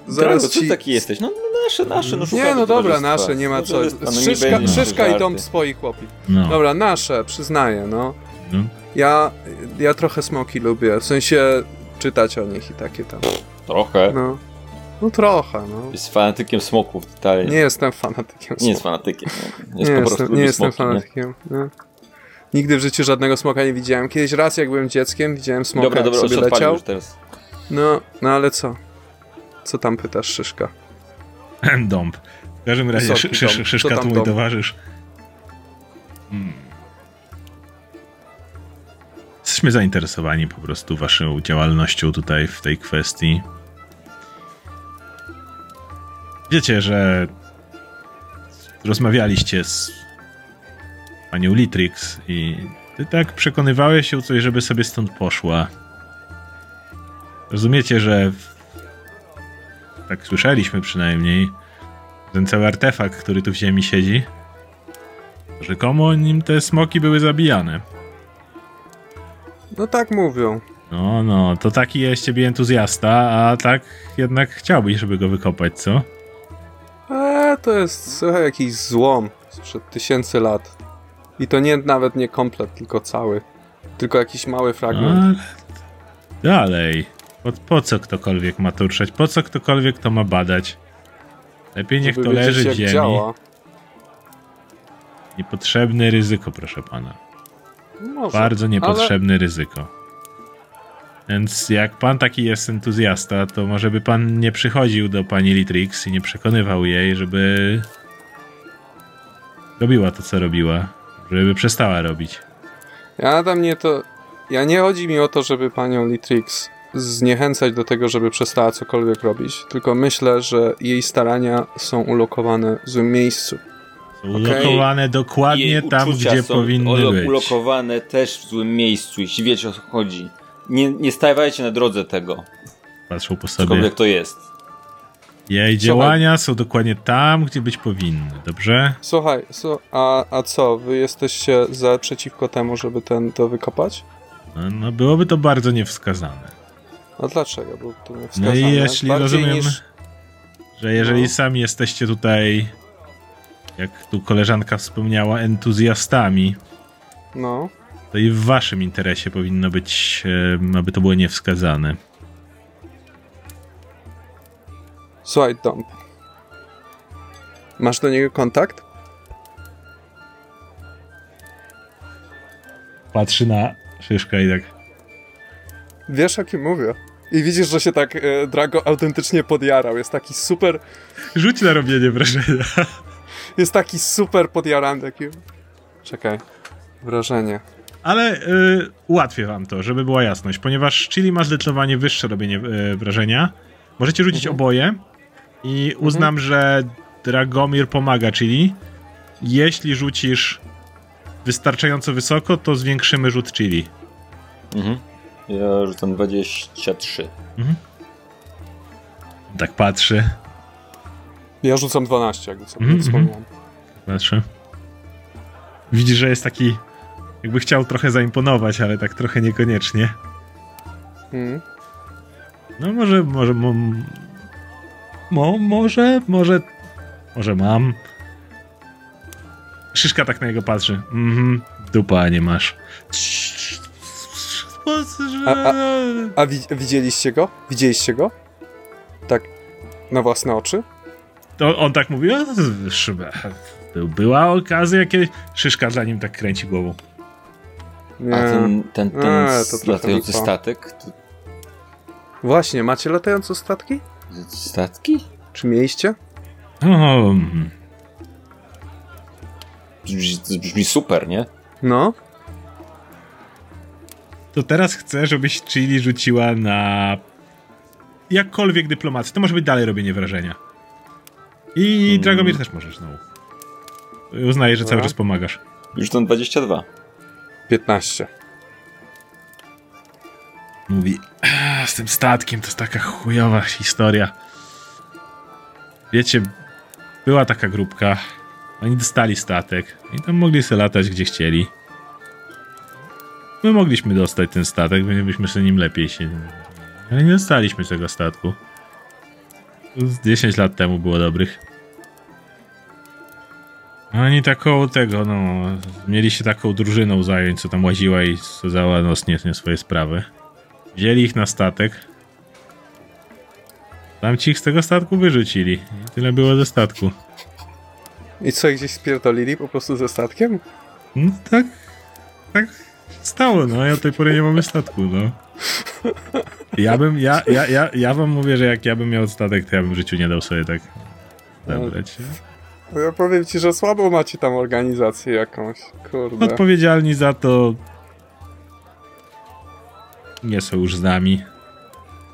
zaraz Drago, co ci... ty taki jesteś? No, no nasze, nasze, no Nie, no dobra, nasze, nie ma co. No nie Szyszka, i dom swoi chłopi. No. Dobra, nasze, przyznaję, no. no. Ja, ja trochę smoki lubię, w sensie czytać o nich i takie tam. Trochę. No, no trochę, no. Jest fanatykiem smoków, totalnie. Nie jestem fanatykiem Nie jest smoków. fanatykiem. Nie, Nie jest po prostu jestem, nie jestem smoki, nie? fanatykiem. No. Nigdy w życiu żadnego smoka nie widziałem. Kiedyś raz, jak byłem dzieckiem, widziałem smoka, Dobra, dobra, sobie leciał. już teraz. No, no ale co? Co tam pytasz, Szyszka? Dąb. W każdym razie Wysoki szy, szy. Szyszka to mój towarzysz. Hmm. Jesteśmy zainteresowani po prostu waszą działalnością tutaj w tej kwestii. Wiecie, że rozmawialiście z panią Litrix i ty tak przekonywałeś się coś, żeby sobie stąd poszła. Rozumiecie, że tak słyszeliśmy przynajmniej, ten cały artefakt, który tu w ziemi siedzi, rzekomo nim te smoki były zabijane. No tak mówią. No, no, to taki jest ciebie entuzjasta, a tak jednak chciałbyś, żeby go wykopać, co? Eee, to jest słuchaj, jakiś złom sprzed tysięcy lat. I to nie nawet nie komplet, tylko cały. Tylko jakiś mały fragment. Ale... Dalej. Po, po co ktokolwiek ma to ruszać? Po co ktokolwiek to ma badać? Lepiej niech to wiedzieć, leży w jak ziemi. działa. Niepotrzebne ryzyko, proszę pana. Może. Bardzo niepotrzebne ryzyko. Więc jak pan taki jest entuzjasta, to może by pan nie przychodził do pani Litrix i nie przekonywał jej, żeby robiła to, co robiła. Żeby przestała robić. Ja tam nie to. Ja nie chodzi mi o to, żeby panią Litrix zniechęcać do tego, żeby przestała cokolwiek robić. Tylko myślę, że jej starania są ulokowane w złym miejscu. Są ulokowane dokładnie Jej tam, gdzie są powinny być. ulokowane też w złym miejscu, jeśli wiecie o co chodzi. Nie, nie stawajcie na drodze tego, Patrzą po sobie. cokolwiek to jest. Jej działania są dokładnie tam, gdzie być powinny, dobrze? Słuchaj, so, a, a co? Wy jesteście za przeciwko temu, żeby ten to wykopać? No, no byłoby to bardzo niewskazane. A dlaczego? Bo to nie No i jeśli Bardziej rozumiem, Niż... że jeżeli No. sami jesteście tutaj, jak tu koleżanka wspomniała, entuzjastami, No. To i w waszym interesie powinno być, aby to było niewskazane. Słuchaj, Dąb. Masz do niego kontakt? Patrzy na szyszka i tak. Wiesz, o kim mówię. I widzisz, że się tak e, Drago autentycznie podjarał. Jest taki super... Rzuć na robienie wrażenia. Jest taki super podjarany, taki... Czekaj. Wrażenie. Ale y, ułatwię wam to, żeby była jasność, ponieważ Chili ma zdecydowanie wyższe robienie y, wrażenia. Możecie rzucić Mhm. oboje i uznam, że Dragomir pomaga Chili. Jeśli rzucisz wystarczająco wysoko, to zwiększymy rzut Chili. Mhm. Ja rzucam 23. Tak patrzy, Ja rzucam 12, jakby sobie Mhm, wspomniałem. patrzy. Widzi, że jest taki, jakby chciał trochę zaimponować, ale tak trochę niekoniecznie. Mhm. No może, może, mo, mo, może, może, może mam. Szyszka tak na niego patrzy. Mhm, dupa nie masz. A- A wi widzieliście go? Widzieliście go? Tak na własne oczy? To on tak mówi, o, szybę. Była okazja kiedyś. Szyszka za nim tak kręci głową. Nie. A ten, ten, ten Nie, to latający lipa. statek? To... Właśnie, macie latające statki? Statki? Czy mieliście? O, mm. Brzmi, brzmi super, nie? No. to teraz chcę, żebyś Chili rzuciła na jakkolwiek dyplomację. To może być dalej robienie wrażenia. I Hmm. Dragomir też możesz znowu. Uznaję, że cały czas pomagasz. Już tam 22. 15. Mówi, "A, z tym statkiem to jest taka chujowa historia. Wiecie, była taka grupka, oni dostali statek i tam mogli sobie latać gdzie chcieli. My mogliśmy dostać ten statek, byśmy sobie nim lepiej się... Ale nie dostaliśmy tego statku. To z 10 lat temu było dobrych. Oni taką tego, no, mieli się taką drużyną zająć, co tam łaziła i sadzała nosnie nie swoje sprawy. Wzięli ich na statek. Tam ci ich z tego statku wyrzucili. I tyle było ze statku. I co, gdzieś spierdolili po prostu ze statkiem? No tak, tak stało, no. Ja od tej pory nie mamy statku, no. Ja bym, ja, ja, ja, ja wam mówię, że jak ja bym miał statek, to ja bym w życiu nie dał sobie tak zabrać. No Ja powiem ci, że słabo macie tam organizację jakąś. Kurde. Odpowiedzialni za to nie są już z nami.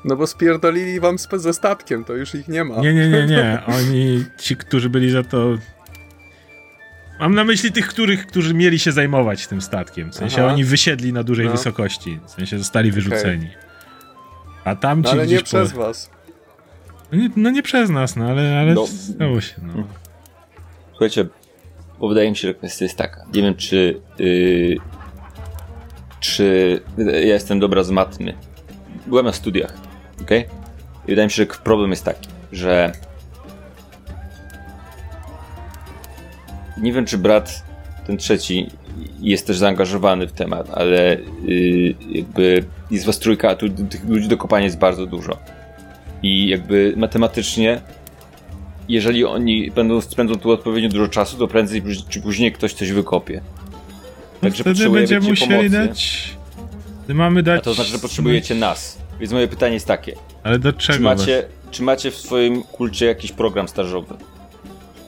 No bo spierdolili wam sp- ze statkiem, to już ich nie ma. Nie, nie, nie, nie. Oni, ci, którzy byli za to. Mam na myśli tych, których, którzy mieli się zajmować tym statkiem. W sensie Aha. oni wysiedli na dużej No. wysokości. W sensie zostali wyrzuceni. A tam No ci ale gdzieś nie przez po... was. no, nie, no nie przez nas, no ale, ale No. stało się. No. Słuchajcie, bo wydaje mi się, że kwestia jest taka. Nie wiem, czy. Yy, czy. Ja jestem dobra z matmy. Byłem na studiach, ok? I wydaje mi się, że problem jest taki, że. Nie wiem, czy brat, ten trzeci, jest też zaangażowany w temat, ale yy, jakby jest was trójka, a tu tych ludzi do kopania jest bardzo dużo. I jakby matematycznie jeżeli oni będą spędzą tu odpowiednio dużo czasu, to prędzej czy później ktoś coś wykopie. No Także wtedy potrzebujemy będziemy musieli pomocy. dać. Mamy dać. A to znaczy, że potrzebujecie nas. Więc moje pytanie jest takie. Ale do Czy czego? macie, czy macie w swoim kulcie jakiś program stażowy?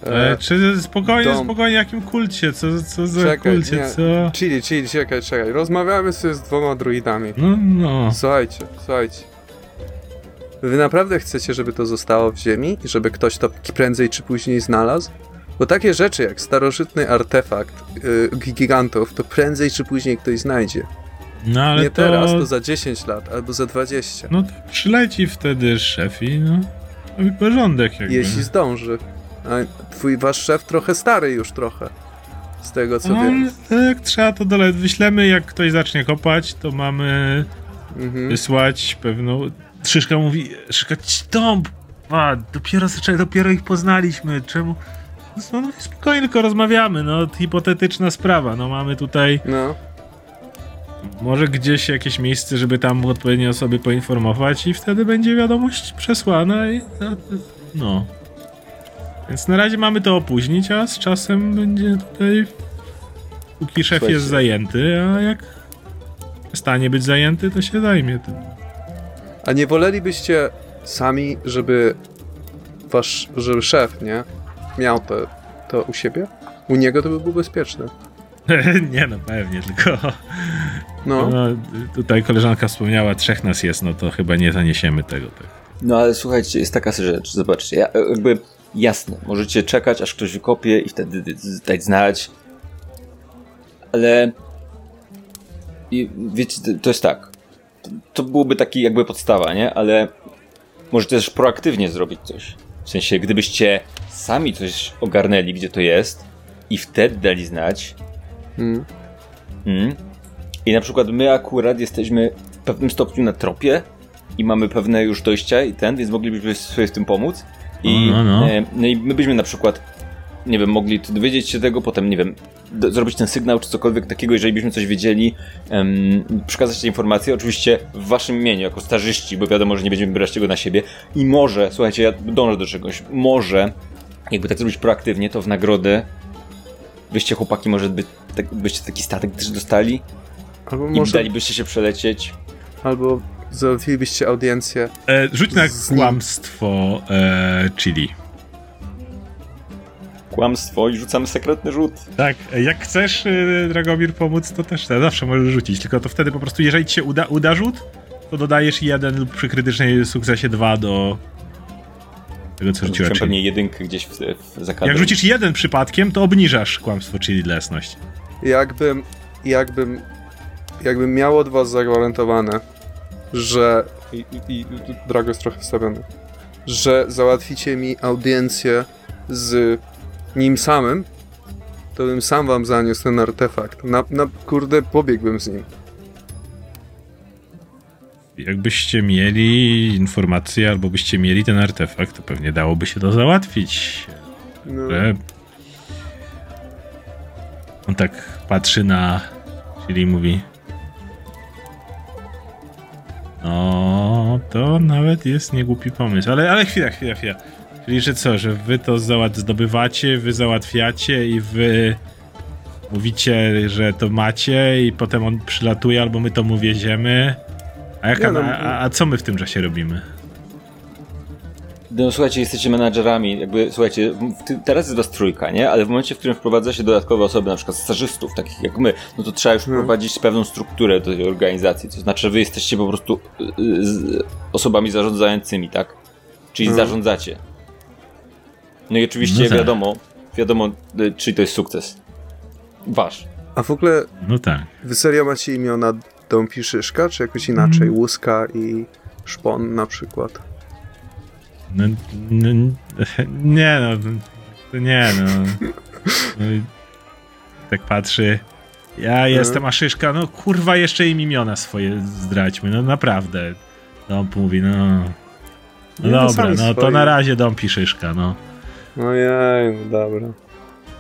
E, E, czy spokojnie, dom. spokojnie, jakim kulcie? Co, co za Czekaj, kulcie? nie. Co? chili, chili, czekaj, czekaj. Rozmawiamy sobie z dwoma druidami. No, no. Słuchajcie, słuchajcie. Wy naprawdę chcecie, żeby to zostało w ziemi i żeby ktoś to prędzej czy później znalazł? Bo takie rzeczy jak starożytny artefakt yy, gigantów, to prędzej czy później ktoś znajdzie. No ale Nie to... teraz, to za 10 lat, albo za 20. No to przyleci wtedy szef i no. Robi porządek jakby. Jeśli zdąży. A twój wasz szef trochę stary już trochę. Z tego co no, wiem. jak trzeba to dole wyślemy, jak ktoś zacznie kopać, to mamy Mhm. wysłać pewną... Szyszka mówi, Szyszka, stąd! A, dopiero, dopiero ich poznaliśmy, czemu... No, no spokojnie, tylko rozmawiamy, no hipotetyczna sprawa, no mamy tutaj No. może gdzieś jakieś miejsce, żeby tam odpowiednie osoby poinformować i wtedy będzie wiadomość przesłana i no, no. Więc na razie mamy to opóźnić, a z czasem będzie tutaj póki szef Słuchajcie. jest zajęty, a jak przestanie być zajęty, to się zajmie tym. A nie wolelibyście sami, żeby wasz, żeby szef, nie? Miał te to u siebie? U niego to by było bezpieczne. nie no, pewnie, tylko No, no, tutaj koleżanka wspomniała, trzech nas jest, no to chyba nie zaniesiemy tego. Tak. No ale słuchajcie, jest taka rzecz, zobaczcie, ja, jakby jasne, możecie czekać, aż ktoś wykopie i wtedy dać znać, ale i wiecie, to- to jest tak, to, byłoby taki jakby podstawa, nie? Ale możecie też proaktywnie zrobić coś. W sensie, gdybyście sami coś ogarnęli, gdzie to jest i wtedy dali znać, mm. Mm. I na przykład my akurat jesteśmy w pewnym stopniu na tropie i mamy pewne już dojścia i ten, więc moglibyśmy sobie w tym pomóc. I, No, no, no. E, no i my byśmy na przykład, nie wiem, mogli dowiedzieć się tego, potem, nie wiem, do, zrobić ten sygnał czy cokolwiek takiego, jeżeli byśmy coś wiedzieli, em, przekazać te informacje, oczywiście w waszym imieniu, jako starzyści, bo wiadomo, że nie będziemy brać tego na siebie. I może, słuchajcie, ja dążę do czegoś, może, jakby tak zrobić proaktywnie, to w nagrodę byście chłopaki może by, tak, byście taki statek też dostali Albo i może, dalibyście się przelecieć. albo załatwilibyście audiencję. E, rzuć na Z kłamstwo e, chili. Kłamstwo i rzucamy sekretny rzut. Tak, jak chcesz e, Dragomir pomóc, to też tak, zawsze możesz rzucić, tylko to wtedy po prostu, jeżeli ci się uda, uda rzut, to dodajesz jeden lub przy krytycznej sukcesie dwa do tego, co rzuciła Rzuciłem pewnie jedynkę gdzieś w, w. Jak rzucisz jeden przypadkiem, to obniżasz kłamstwo, czyli lesność. Jakbym, jakbym, jakbym miał od was zagwarantowane, że i, i, i Drago jest trochę wstawiony, że załatwicie mi audiencję z nim samym, to bym sam wam zaniósł ten artefakt. Na, na kurde, pobiegłbym z nim. Jakbyście mieli informację, albo byście mieli ten artefakt, to pewnie dałoby się to załatwić. No, on tak patrzy na czyli mówi no to nawet jest niegłupi pomysł ale, ale chwila, chwila, chwila czyli że co, że wy to załat zdobywacie wy załatwiacie i wy mówicie, że to macie i potem on przylatuje albo my to mu wieziemy a, jaka, Nie, no, a, a, a co my w tym czasie robimy? No słuchajcie, jesteście menadżerami, jakby, słuchajcie, teraz jest was trójka, nie? Ale w momencie, w którym wprowadza się dodatkowe osoby, na przykład stażystów, takich jak my, no to trzeba już Hmm. wprowadzić pewną strukturę do tej organizacji, to znaczy wy jesteście po prostu y, y, osobami zarządzającymi, tak? Czyli Hmm. zarządzacie. No i oczywiście No tak. wiadomo, wiadomo, y, czy to jest sukces. Wasz. A w ogóle no tak wy serio macie imiona Dąb i Szyszka, czy jakoś inaczej? Mm. Łuska i Szpon na przykład. No, no, nie no, to nie no. no tak patrzy. Ja jestem Aszyszka, no kurwa jeszcze im imiona swoje zdraćmy, no naprawdę. Dąb mówi, no. No Nie, to dobra, no to swoje. na razie Dąb i Szyszka, no. Ojej, no dobra.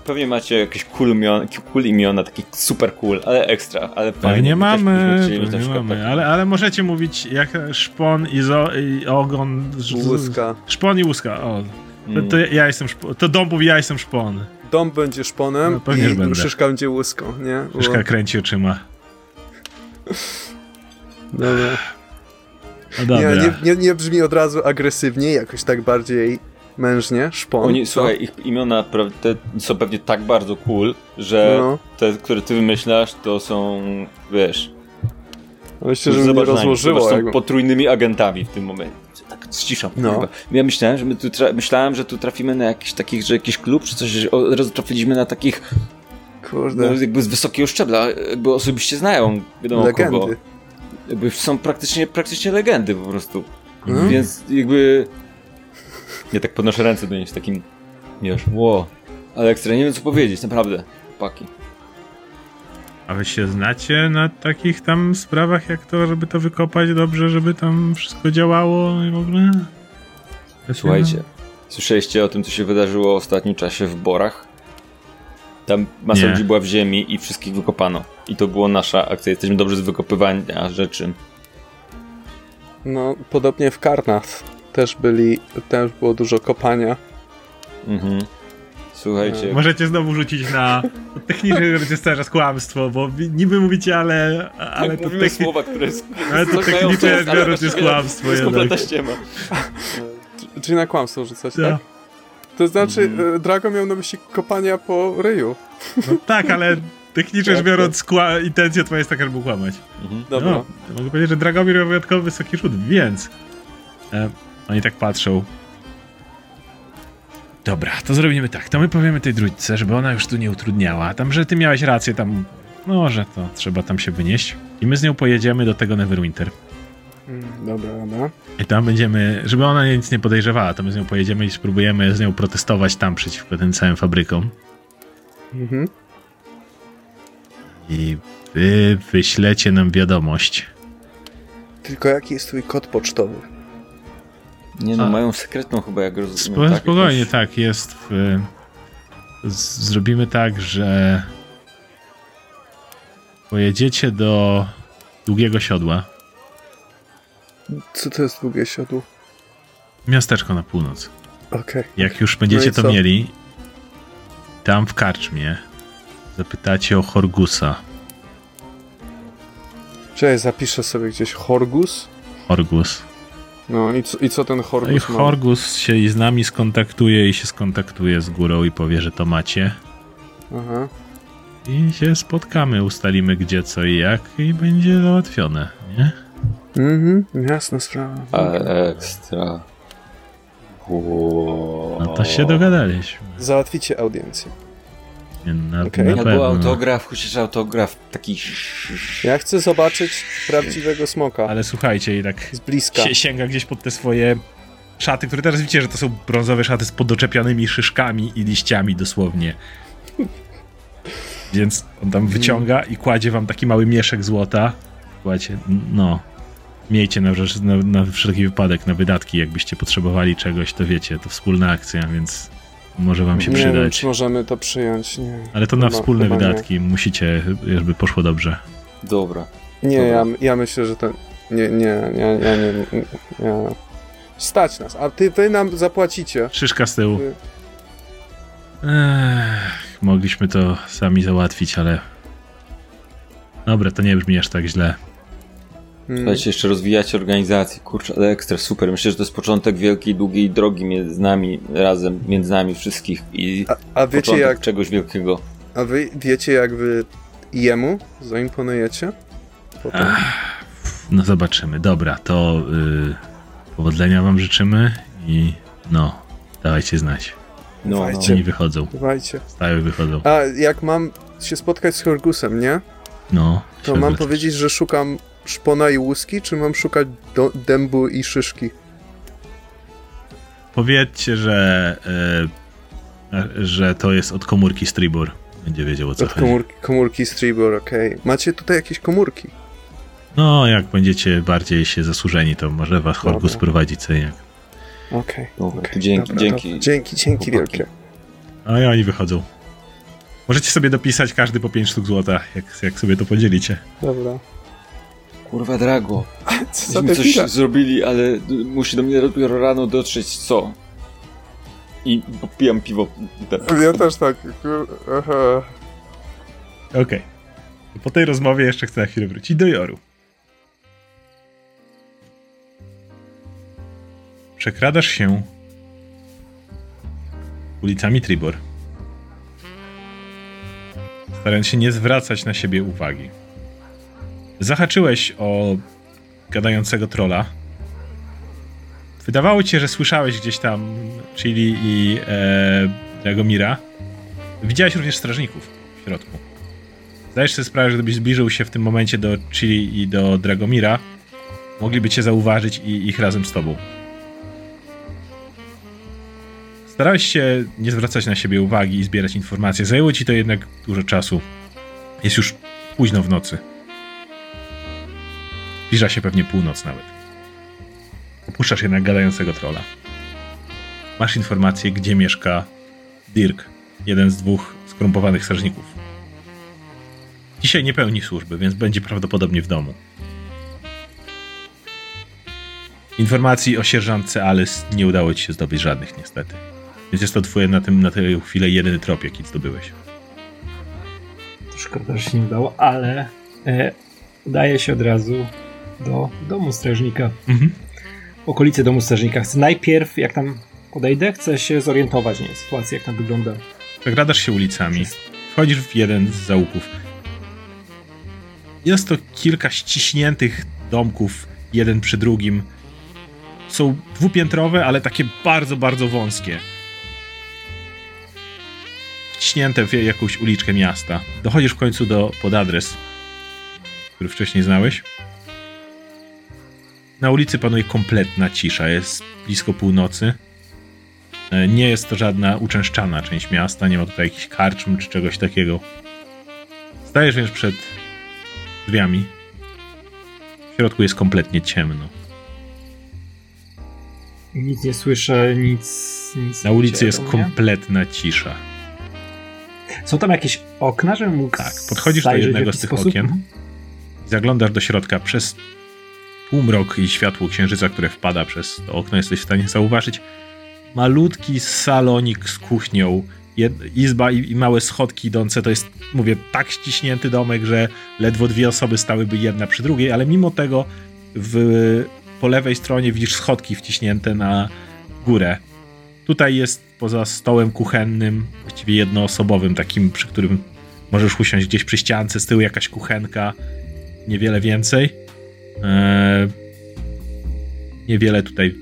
Pewnie macie jakieś cool imiona, cool imiona takich super cool, ale ekstra, ale fajnie. Byśmy mamy, przykład mamy, ale, ale możecie mówić jak szpon i, zo, i ogon. Łuska. Szpon i łuska, o. To, Mm. to ja jestem szpon, to mówi, ja jestem szpon. Dąb będzie szponem No, pewnie, i będę. Szyszka będzie łuską, nie? Bo- Szyszka kręci oczyma. Dobra. No dobra. Nie, nie, nie, nie brzmi od razu agresywnie, jakoś tak bardziej mężnie, szpon. Oni, co? słuchaj, ich imiona są pewnie tak bardzo cool, że No. te, które ty wymyślasz, to są, wiesz, Myślę, że mnie rozłożyło. zobacz, są jakby- potrójnymi agentami w tym momencie. Tak ściszam. No. No. Ja myślałem, że my tu myślałem, że tu trafimy na jakiś takich, że jakiś klub czy coś, że od razu trafiliśmy na takich Kurde, no, jakby z wysokiego szczebla, jakby osobiście znają, wiadomo kogo. legendy. Jakby są praktycznie, praktycznie legendy po prostu. Mhm. Więc jakby... Ja tak podnoszę ręce do nich z takim... Wiesz, ło. Ale ekstra, nie wiem co powiedzieć, naprawdę. Paki. A wy się znacie na takich tam sprawach, jak to, żeby to wykopać dobrze, żeby tam wszystko działało i w ogóle? Słuchajcie, słyszeliście o tym, co się wydarzyło w ostatnim czasie w Borach? Tam masa Nie. ludzi była w ziemi i wszystkich wykopano. I to była nasza akcja. Jesteśmy dobrzy z wykopywania rzeczy. No, podobnie w Karnath też byli, też było dużo kopania. Mhm. Słuchajcie, Możecie znowu rzucić na technicznie, że będzie cały czas kłamstwo, bo niby mówicie, ale, ale tak to, techni- słowa, które jest, ale to technicznie biorąc jest kłamstwo To jest kompletna ściema. Czyli na kłamstwo rzucać, Ja. tak? To znaczy, e, Drago miał na myśli kopania po ryju. No tak, ale technicznie rzecz Tak, biorąc, kła- intencja twoja jest taka, żeby kłamać. Mhm. Dobra. No, to mogę powiedzieć, że Dragomir miał wyjątkowo wysoki rzut, więc... E, oni tak patrzą. Dobra, to zrobimy tak. To my powiemy tej drójce, żeby ona już tu nie utrudniała. Tam, że ty miałeś rację, tam... No, że to trzeba tam się wynieść. I my z nią pojedziemy do tego Neverwinter. Mm, Dobra, dobra. I tam będziemy, żeby ona nic nie podejrzewała, to my z nią pojedziemy i spróbujemy z nią protestować tam przeciwko tym całym fabrykom. Mhm. I wy wyślecie nam wiadomość. Tylko jaki jest twój kod pocztowy? Nie no, A. mają sekretną chyba, jak rozumiem. Spo, tak? spokojnie, Jakąś- tak, jest w... Z, zrobimy tak, że pojedziecie do Długiego Siodła, Co to jest długie siodło? miasteczko na północ. Okej. Jak już będziecie No to co? mieli, tam w karczmie zapytacie o Horgusa. Cześć, zapiszę sobie gdzieś Horgus. Horgus. No i co, i co ten No i Horgus ma? Horgus się i z nami skontaktuje i się skontaktuje z górą i powie, że to macie. Aha. I się spotkamy, ustalimy gdzie, co i jak i będzie załatwione, nie? Mhm, jasna sprawa. Ekstra. Wow. No to się dogadaliśmy. Załatwicie audiencję. Nie, Na, Okej. na Albo pewno. autograf, chociaż autograf taki... Ja chcę zobaczyć prawdziwego smoka. Ale słuchajcie, i tak Z bliska. się, sięga gdzieś pod te swoje szaty, które teraz widzicie, że to są brązowe szaty z podoczepianymi szyszkami i liściami dosłownie. Więc on tam wyciąga i kładzie wam taki mały mieszek złota. Kładzie, no. Miejcie na, rzecz- na, na wszelki wypadek, na wydatki, jakbyście potrzebowali czegoś, to wiecie, to wspólna akcja, więc może wam się nie wiem, przydać. czy możemy to przyjąć. Nie, Ale to na Chyba- wspólne chyba nie. wydatki musicie, żeby poszło dobrze. Dobra. nie Dobra. ja, ja myślę, że to... Nie, nie, nie, nie, nie, nie, nie. Stać nas, a ty, wy nam zapłacicie. Szyszka z tyłu. Ty- Ech, mogliśmy to sami załatwić, ale. Dobra, to nie brzmi aż tak źle. Mm. Słuchajcie, jeszcze rozwijacie organizację, kurczę, ale ekstra, super. Myślę, że to jest początek wielkiej, długiej drogi między nami, razem, między nami wszystkich i A, a wiecie początek jak, czegoś wielkiego. a wy wiecie jak wy jemu zaimponujecie? Potem. No zobaczymy. Dobra, to yy, powodzenia wam życzymy i no, dawajcie znać. No, no. Dawajcie. Oni wychodzą. Dawajcie. Stały wychodzą. A jak mam się spotkać z Horgusem, nie? No. To mam powiedzieć, że szukam szpona i łuski, czy mam szukać do, dębu i szyszki? Powiedzcie, że. Yy, że to jest od komórki Stribor. Będzie wiedział o co Od chodzi. komórki, komórki Stribor, okej. Macie tutaj jakieś komórki? No, jak będziecie bardziej się zasłużeni, to może was Horgus Dobra. prowadzi co i jak. Okej. Dzięki, dobra, dzięki. dobra. Dzięki, dzięki wielkie. A i oni wychodzą. Możecie sobie dopisać każdy po 5 sztuk złota, jak, jak sobie to podzielicie. Dobra. Kurwa, Drago. Co Myśmy ty coś zrobili, ale musi do mnie dopiero rano dotrzeć co. I popijam piwo. Ja też tak. Aha. Okej. Po tej rozmowie jeszcze chcę na chwilę wrócić do Joru. Przekradasz się ulicami Tribor, starając się nie zwracać na siebie uwagi. Zahaczyłeś o gadającego trola. Wydawało ci się, że słyszałeś gdzieś tam Chili i e, Dragomira. Widziałeś również strażników w środku. Zdajesz sobie sprawę, że gdybyś zbliżył się w tym momencie do Chili i do Dragomira, mogliby cię zauważyć i ich razem z tobą. Starałeś się nie zwracać na siebie uwagi i zbierać informacje. Zajęło ci to jednak dużo czasu. Jest już późno w nocy. Zbliża się pewnie północ nawet. Opuszczasz jednak gadającego trola. Masz informację, gdzie mieszka Dirk, jeden z dwóch skorumpowanych strażników. Dzisiaj nie pełni służby, więc będzie prawdopodobnie w domu. Informacji o sierżantce Alice nie udało ci się zdobyć żadnych, niestety. Więc jest to twoje na, tym, na tę chwilę jedyny trop, jaki zdobyłeś. Szkoda, że się nie udało, ale e, udaje się od razu do domu strażnika. Mhm. okolice domu strażnika. Chcę najpierw, jak tam Podejdę, chcę się zorientować, nie, sytuacji, jak tam wygląda. Zagradasz się ulicami. Wchodzisz w jeden z zaułków. Jest to kilka ściśniętych domków, jeden przy drugim. Są dwupiętrowe, ale takie bardzo, bardzo wąskie. Wciśnięte w jakąś uliczkę miasta. Dochodzisz w końcu do pod adres, który wcześniej znałeś. Na ulicy panuje kompletna cisza. Jest blisko północy. E, Nie jest to żadna uczęszczana część miasta, nie ma tutaj jakichś karczm czy czegoś takiego. Stajesz więc przed drzwiami. W środku jest kompletnie ciemno. Nic nie słyszę, nic. nic Na ulicy jest kompletna cisza. Są tam jakieś okna, żebym mógł. Tak, podchodzisz do jednego z tych sposób? okien. Mhm. Zaglądasz do środka przez półmrok i światło księżyca, które wpada przez to okno, jesteś w stanie zauważyć malutki salonik z kuchnią, izba i, i małe schodki idące. To jest, mówię, tak ściśnięty domek, że ledwo dwie osoby stałyby jedna przy drugiej, ale mimo tego w, po lewej stronie widzisz schodki wciśnięte na górę. Tutaj jest poza stołem kuchennym, właściwie jednoosobowym, takim, przy którym możesz usiąść gdzieś przy ściance, z tyłu jakaś kuchenka, niewiele więcej. Eee, niewiele tutaj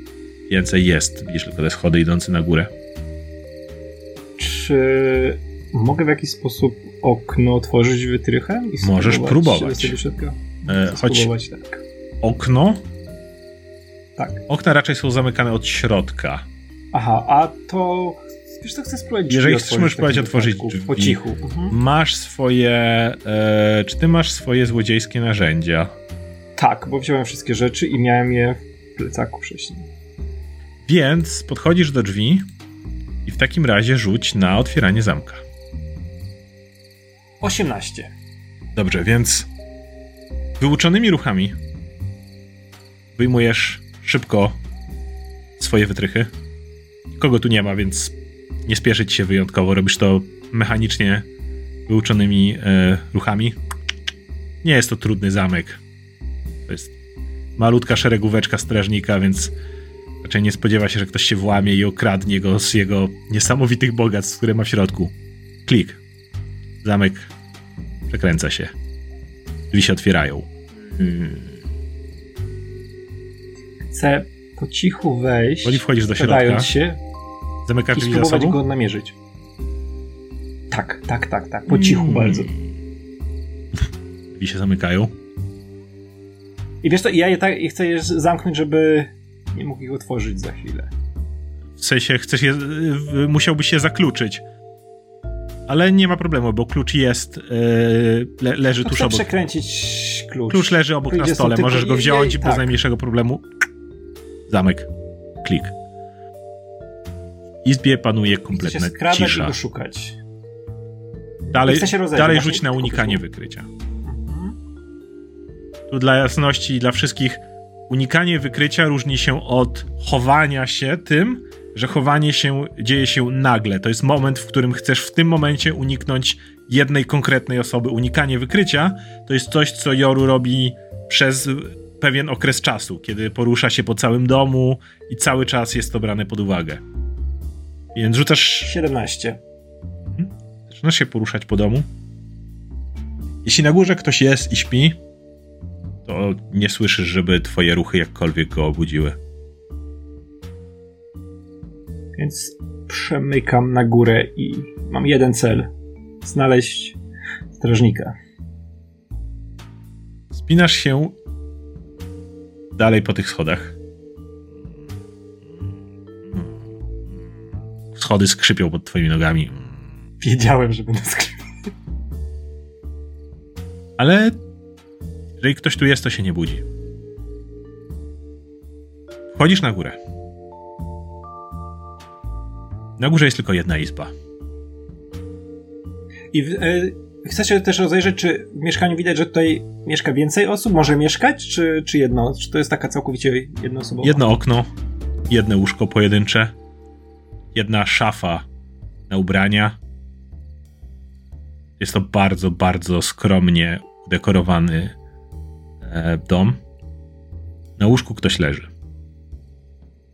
więcej jest. Widzisz tylko te schody idące na górę. Czy mogę w jakiś sposób okno otworzyć wytrychem? I Możesz próbować. E, Chcę choć spróbować, tak. okno, Tak. okna raczej są zamykane od środka. Aha, a to. Wiesz, to chcę spróbować. Jeżeli chcesz, możesz spróbować otworzyć drzwi. Po cichu. Mhm. Masz swoje. E, czy ty masz swoje złodziejskie narzędzia? Tak, bo wziąłem wszystkie rzeczy i miałem je w plecaku wcześniej. Więc podchodzisz do drzwi i w takim razie rzuć na otwieranie zamka. 18. Dobrze, więc wyuczonymi ruchami wyjmujesz szybko swoje wytrychy. Kogo tu nie ma, więc nie spieszyć się wyjątkowo. Robisz to mechanicznie wyuczonymi e, ruchami. Nie jest to trudny zamek. To jest malutka szeregóweczka strażnika, więc raczej nie spodziewa się, że ktoś się włamie i okradnie go z jego niesamowitych bogactw, które ma w środku. Klik. Zamek przekręca się. Drzwi się otwierają. Hmm. Chcę po cichu wejść. Woli wchodzisz do środka, się zamykasz drzwi za sobą. go namierzyć. Tak, tak, tak, tak. Po cichu Mm. bardzo. Drzwi się zamykają. I wiesz co, ja je tak, i chcę je zamknąć, żeby nie mógł ich otworzyć za chwilę. W sensie chcesz je, musiałbyś się zakluczyć. Ale nie ma problemu, bo klucz jest, y, le, leży No tuż obok. przekręcić klucz. Klucz leży obok na Idzie stole, możesz go i- wziąć i- bez tak. najmniejszego problemu. Zamek. Klik. W izbie panuje kompletna skradać i cisza. go szukać. Dalej, dalej rzuć na unikanie wykrycia. Tu dla jasności i dla wszystkich, unikanie wykrycia różni się od chowania się tym, że chowanie się dzieje się nagle. To jest moment, w którym chcesz w tym momencie uniknąć jednej konkretnej osoby. Unikanie wykrycia to jest coś, co Joru robi przez pewien okres czasu, kiedy porusza się po całym domu i cały czas jest to brane pod uwagę. Więc rzucasz 17. Zaczynasz się poruszać po domu. Jeśli na górze ktoś jest i śpi, to nie słyszysz, żeby twoje ruchy jakkolwiek go obudziły. Więc przemykam na górę i mam jeden cel. Znaleźć strażnika. Spinasz się dalej po tych schodach. Schody skrzypią pod twoimi nogami. Wiedziałem, że będę skrywał. Ale jeżeli ktoś tu jest, to się nie budzi. Wchodzisz na górę. Na górze jest tylko jedna izba. I w, e, chcę się też rozejrzeć, czy w mieszkaniu widać, że tutaj mieszka więcej osób? Może mieszkać, czy, czy jedno? Czy to jest taka całkowicie jednoosobowa? Jedno okno, jedno łóżko pojedyncze, jedna szafa na ubrania. Jest to bardzo, bardzo skromnie udekorowany dom. Na łóżku ktoś leży.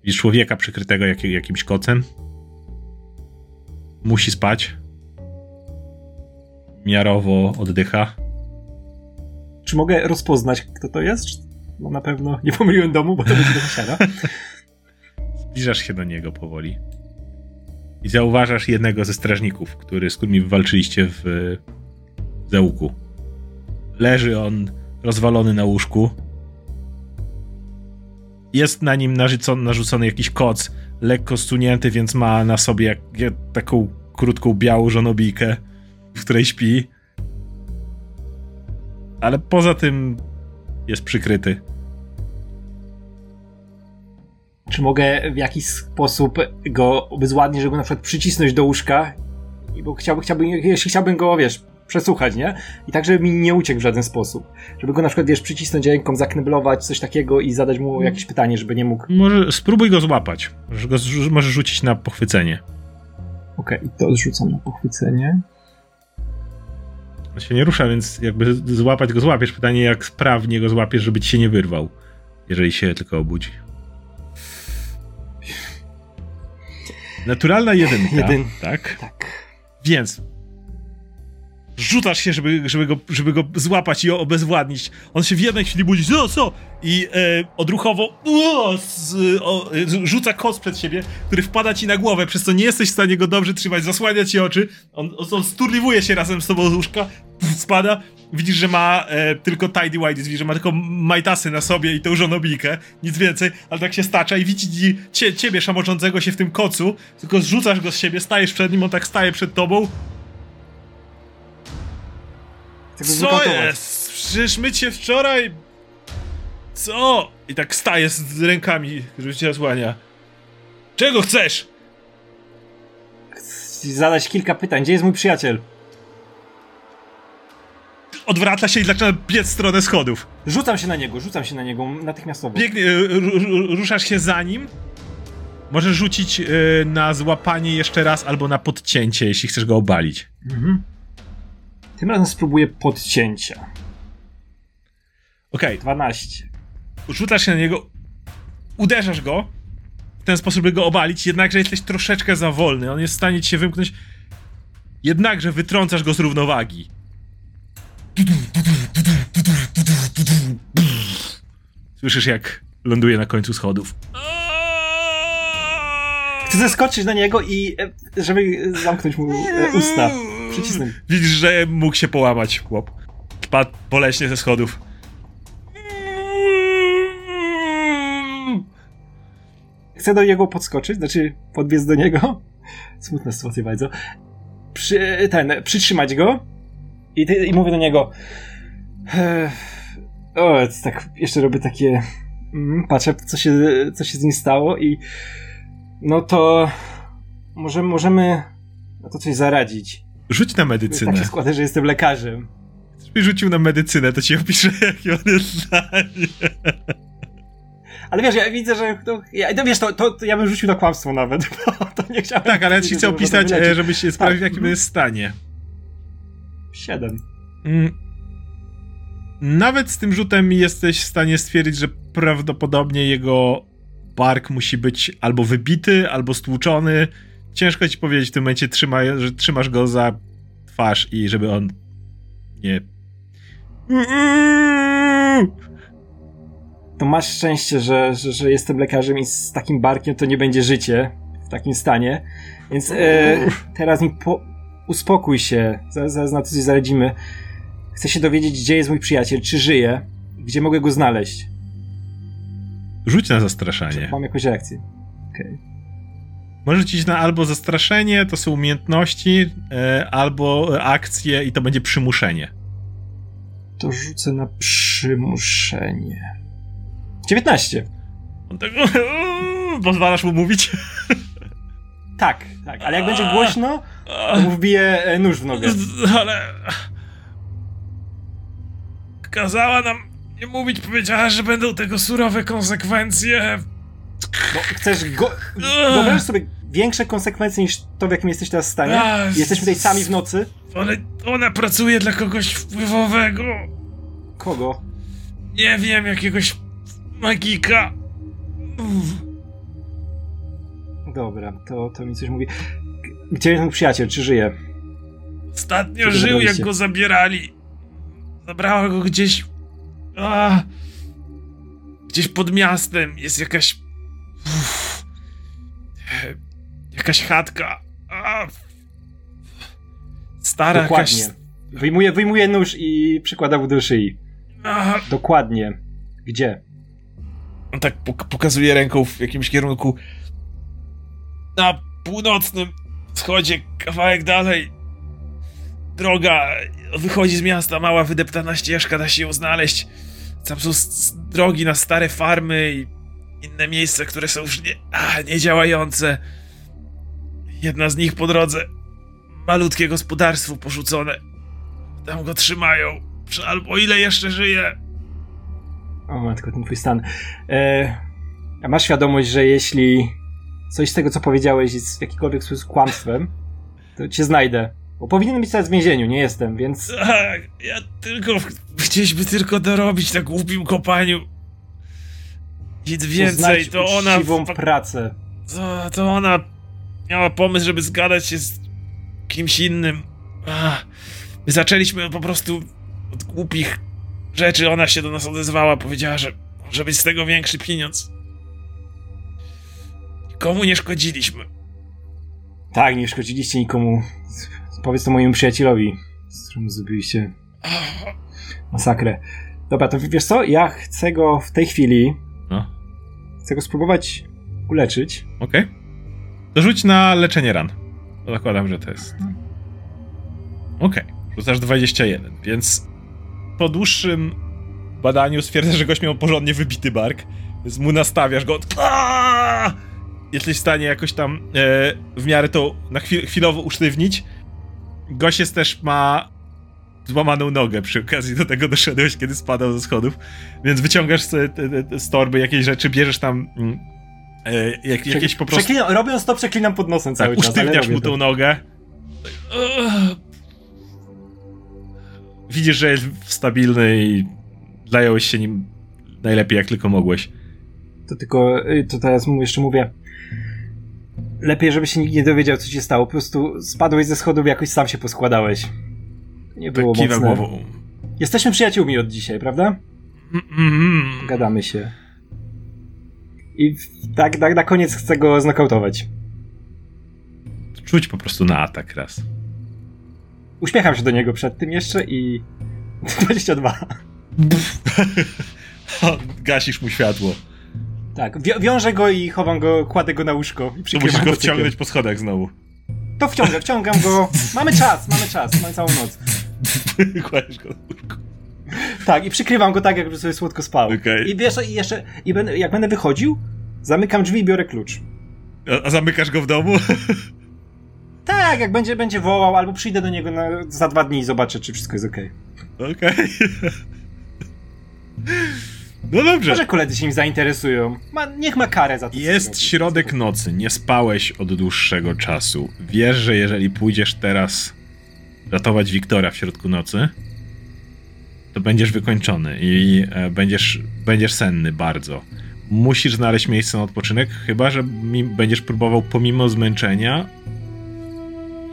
Widzisz człowieka przykrytego jak, jakimś kocem. Musi spać. Miarowo oddycha. Czy mogę rozpoznać, kto to jest? No na pewno nie pomyliłem domu, bo to będzie do siara. Zbliżasz się do niego powoli. I zauważasz jednego ze strażników, który, z którymi walczyliście w zaułku. Leży on rozwalony na łóżku. Jest na nim narzucony, jakiś koc, lekko stunięty, więc ma na sobie jak, jak, taką krótką białą żonobijkę, w której śpi. Ale poza tym jest przykryty. Czy mogę w jakiś sposób go obezładnić, żeby na przykład przycisnąć do łóżka? Bo chciałbym, chciałbym, jeśli chciałbym go, wiesz, przesłuchać, nie? I tak, żeby mi nie uciekł w żaden sposób. Żeby go na przykład, wiesz, przycisnąć ręką, zakneblować, coś takiego i zadać mu jakieś pytanie, żeby nie mógł... Może spróbuj go złapać. Możesz, go, możesz rzucić na pochwycenie. Okej, okay, to zrzucam na pochwycenie. On się nie rusza, więc jakby złapać go złapiesz. Pytanie, jak sprawnie go złapiesz, żeby ci się nie wyrwał. Jeżeli się tylko obudzi. Naturalna jedynka. Jedyn. Tak? Tak. Więc rzucasz się, żeby, żeby, go, żeby go złapać i obezwładnić. On się w jednej chwili budzi, co, co? I e, odruchowo o, z, o, rzuca kos przed siebie, który wpada ci na głowę, przez co nie jesteś w stanie go dobrze trzymać, zasłania ci oczy. On, on sturliwuje się razem z tobą z łóżka, spada. Widzisz, że ma e, tylko tidy white, że ma tylko majtasy na sobie i tę żonobijkę, nic więcej, ale tak się stacza i widzi cie, ciebie szamoczącego się w tym kocu, tylko zrzucasz go z siebie, stajesz przed nim, on tak staje przed tobą, co jest? Przecież my cię wczoraj... Co? I tak staje z rękami, żeby cię osłania. Czego chcesz? Chcę zadać kilka pytań. Gdzie jest mój przyjaciel? Odwraca się i zaczyna biec w stronę schodów. Rzucam się na niego, rzucam się na niego natychmiastowo. Biegnie, ruszasz się za nim. Możesz rzucić yy, na złapanie jeszcze raz albo na podcięcie, jeśli chcesz go obalić. Mhm. Tym razem spróbuję podcięcia. Okej. Okay. 12. Rzucasz się na niego, uderzasz go w ten sposób, by go obalić, jednakże jesteś troszeczkę za wolny. On jest w stanie ci się wymknąć. Jednakże wytrącasz go z równowagi. Słyszysz, jak ląduje na końcu schodów. Chcę zeskoczyć na niego i e, żeby zamknąć mu e, usta. Przycisnąć. Widzisz, że mógł się połamać chłop. Padł boleśnie ze schodów. Chcę do niego podskoczyć, znaczy podbiec do niego. Smutna sytuacja bardzo. Przy, ten, przytrzymać go i, ty, i mówię do niego o, tak jeszcze robię takie mm, patrzę, co się, co się z nim stało i no to możemy, możemy na to coś zaradzić. Rzuć na medycynę. Tak się składa, że jestem lekarzem. Gdybyś rzucił na medycynę, to ci opiszę, jaki on jest zdanie. Ale wiesz, ja widzę, że to, ja, to wiesz, to, to, to, ja bym rzucił na kłamstwo nawet, bo to nie chciałem... Tak, ale ja ci chcę opisać, e, żebyś się sprawdził, tak. w jakim jest stanie. Siedem. Mm. Nawet z tym rzutem jesteś w stanie stwierdzić, że prawdopodobnie jego bark musi być albo wybity, albo stłuczony. Ciężko ci powiedzieć w tym momencie, trzyma, że trzymasz go za twarz i żeby on nie. To masz szczęście, że, że, że jestem lekarzem i z takim barkiem to nie będzie życie w takim stanie. Więc e, teraz mi po, uspokój się, zaraz na to coś zaradzimy. Chcę się dowiedzieć, gdzie jest mój przyjaciel, czy żyje, gdzie mogę go znaleźć. Rzuć na zastraszanie. Mam jakąś reakcję. Okej. Okay. Możesz rzucić na albo zastraszenie, to są umiejętności, e, albo akcje i to będzie przymuszenie. To rzucę na przymuszenie. 19. On tak, pozwalasz mu mówić? Tak, tak, ale jak będzie głośno, to mu wbije nóż w nogę. Ale... Kazała nam nie mówić, powiedziała, że będą tego surowe konsekwencje. No, chcesz go... Wyobrażasz sobie większe konsekwencje niż to, w jakim jesteś teraz w stanie? A, Jesteśmy tutaj sami w nocy. Ale ona pracuje dla kogoś wpływowego. Kogo? Nie wiem, jakiegoś magika. Dobra, to, to mi coś mówi. Gdzie jest mój przyjaciel? Czy żyje? Ostatnio Co żył, jak go zabierali. Zabrała go gdzieś. A, gdzieś pod miastem jest jakaś. Uff, jakaś chatka. A, stara Dokładnie. jakaś. Wyjmuje, wyjmuje nóż i przykłada mu do szyi. A, Dokładnie. Gdzie? on tak pok- pokazuje ręką w jakimś kierunku. Na północnym wschodzie, kawałek dalej. Droga wychodzi z miasta, mała wydeptana ścieżka, da się ją znaleźć. Tam są drogi na stare farmy i inne miejsca, które są już nie, a, niedziałające. Jedna z nich po drodze. Malutkie gospodarstwo porzucone. Tam go trzymają. Albo ile jeszcze żyje. O matko, ten twój stan. E, a masz świadomość, że jeśli coś z tego, co powiedziałeś jest w jakikolwiek sposób kłamstwem, to cię znajdę. Bo powinienem być teraz w więzieniu, nie jestem, więc Tak, ja tylko chcieliśmy tylko dorobić na głupim kopaniu. Nic więcej, to ona. fa- pracę. To, to ona miała pomysł, żeby zgadać się z kimś innym. Ach, My zaczęliśmy po prostu od głupich rzeczy. Ona się do nas odezwała, powiedziała, że może być z tego większy pieniądz. Nikomu nie szkodziliśmy. Tak, nie szkodziliście nikomu. Powiedz to mojemu przyjacielowi, z którym zrobiliście masakrę. Dobra, to wiesz co? Ja chcę go w tej chwili, No, chcę go spróbować uleczyć. okej. To rzuć na leczenie ran. Zakładam, że to jest. Okej, rzucasz 21, więc po dłuższym badaniu stwierdzasz, że gość miał porządnie wybity bark, więc mu nastawiasz go. Aaaa! Jesteś w stanie jakoś tam e, w miarę to na chwil, chwilowo usztywnić. Gość jest też ma złamaną nogę przy okazji do tego doszedłeś, kiedy spadał ze schodów, więc wyciągasz te, te, te z torby jakieś rzeczy, bierzesz tam mm, e, jak, jakieś po prostu... Przeklinam, robiąc to, przeklinam pod nosem cały Tak, czas. usztywniasz mu to. tą nogę. Widzisz, że jest stabilny i zająłeś się nim najlepiej jak tylko mogłeś. To tylko, y, to teraz mu jeszcze mówię. Lepiej, żeby się nikt nie dowiedział, co się stało. Po prostu spadłeś ze schodów, jakoś sam się poskładałeś. Nie było Tak kiwa mocne. głową. Jesteśmy przyjaciółmi od dzisiaj, prawda? Mm, mm, Gadamy się. I tak, tak na koniec chcę go znokautować. Czuć po prostu na atak raz. Uśmiecham się do niego przed tym jeszcze i... 22. Gasisz mu światło. Tak, wi- wiążę go i chowam go, kładę go na łóżko i musisz go wciągnąć po schodach znowu. To wciągam, wciągam go. Mamy czas, mamy czas, mamy całą noc. Kładziesz go na łóżko. Tak, i przykrywam go tak, jakby sobie słodko spał. Okej. I wiesz, i jeszcze, i będę, jak będę wychodził, zamykam drzwi i biorę klucz. A, a zamykasz go w domu? Tak, jak będzie, będzie wołał, albo przyjdę do niego na, za dwa dni i zobaczę, czy wszystko jest okej. Okej. No dobrze. Może koledzy się nim zainteresują. Ma, niech ma karę za to. co Jest środek nocy, nie spałeś od dłuższego czasu. Wiesz, że jeżeli pójdziesz teraz ratować Wiktora w środku nocy, to będziesz wykończony i e, będziesz, będziesz senny bardzo. Musisz znaleźć miejsce na odpoczynek, chyba że będziesz próbował pomimo zmęczenia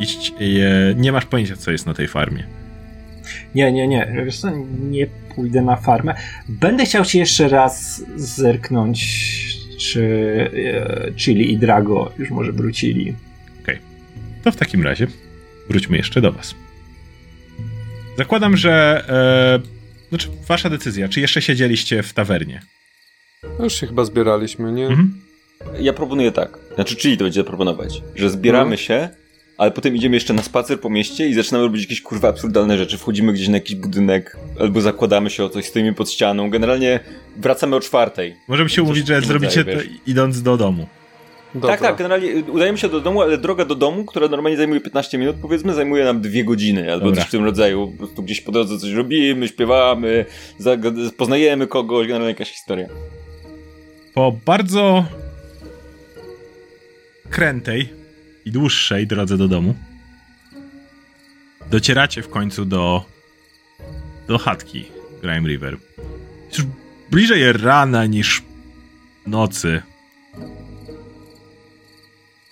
iść. E, nie masz pojęcia, co jest na tej farmie. Nie, nie, nie. Wiesz co, nie pójdę na farmę. Będę chciał ci jeszcze raz zerknąć, czy e, Chili i Drago już może wrócili. To w takim razie wróćmy jeszcze do was. Zakładam, że. E, znaczy, wasza decyzja. Czy jeszcze siedzieliście w tawernie? No już się chyba zbieraliśmy, nie? Mhm. Ja proponuję tak. Znaczy, czyli to będzie proponować, że zbieramy No. się, ale potem idziemy jeszcze na spacer po mieście i zaczynamy robić jakieś kurwa absurdalne rzeczy. Wchodzimy gdzieś na jakiś budynek, albo zakładamy się o coś, stoimy pod ścianą. Generalnie wracamy o czwartej. Możemy się umówić, że zrobicie to idąc do domu. Dobra. Tak, tak, generalnie y, udajemy się do domu, ale droga do domu, która normalnie zajmuje 15 minut, powiedzmy, zajmuje nam dwie godziny, albo Dobra. coś w tym rodzaju. Po prostu gdzieś po drodze coś robimy, śpiewamy, poznajemy kogoś, generalnie jakaś historia. Po bardzo krętej i dłuższej drodze do domu docieracie w końcu do do chatki Grime River. Już bliżej rana niż nocy.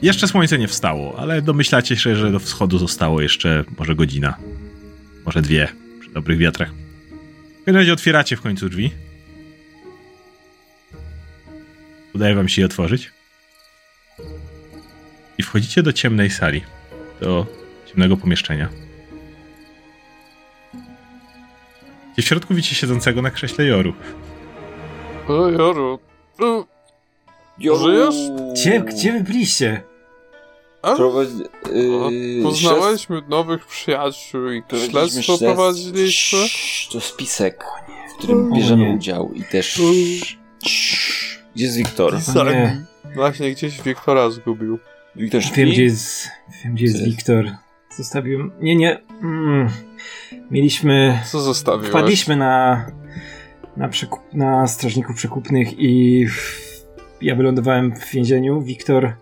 Jeszcze słońce nie wstało, ale domyślacie się, że do wschodu zostało jeszcze może godzina. Może dwie, przy dobrych wiatrach. W każdym razie otwieracie w końcu drzwi. Udaje wam się je otworzyć. I wchodzicie do ciemnej sali. Do ciemnego pomieszczenia. Gdzie w środku widzicie siedzącego na krześle Joru. O, Joru. O, Jo, Żyjesz? Gdzie, gdzie wy byliście? a? Prowadź, O, yy, Poznałeś nowych przyjaciół i śledztwo prowadziliśmy? Cii, To spisek, w którym O bierzemy nie. udział i też... Gdzie jest Wiktor? Nie. Właśnie gdzieś Wiktora zgubił. Wiktor śpi? Wiem, gdzie jest, wiem, gdzie jest? Wiktor. Zostawiłem... Nie, nie. Mm. Mieliśmy... Co zostawiłeś? Wpadliśmy na, na, przekup, na strażników przekupnych i ja wylądowałem w więzieniu. Wiktor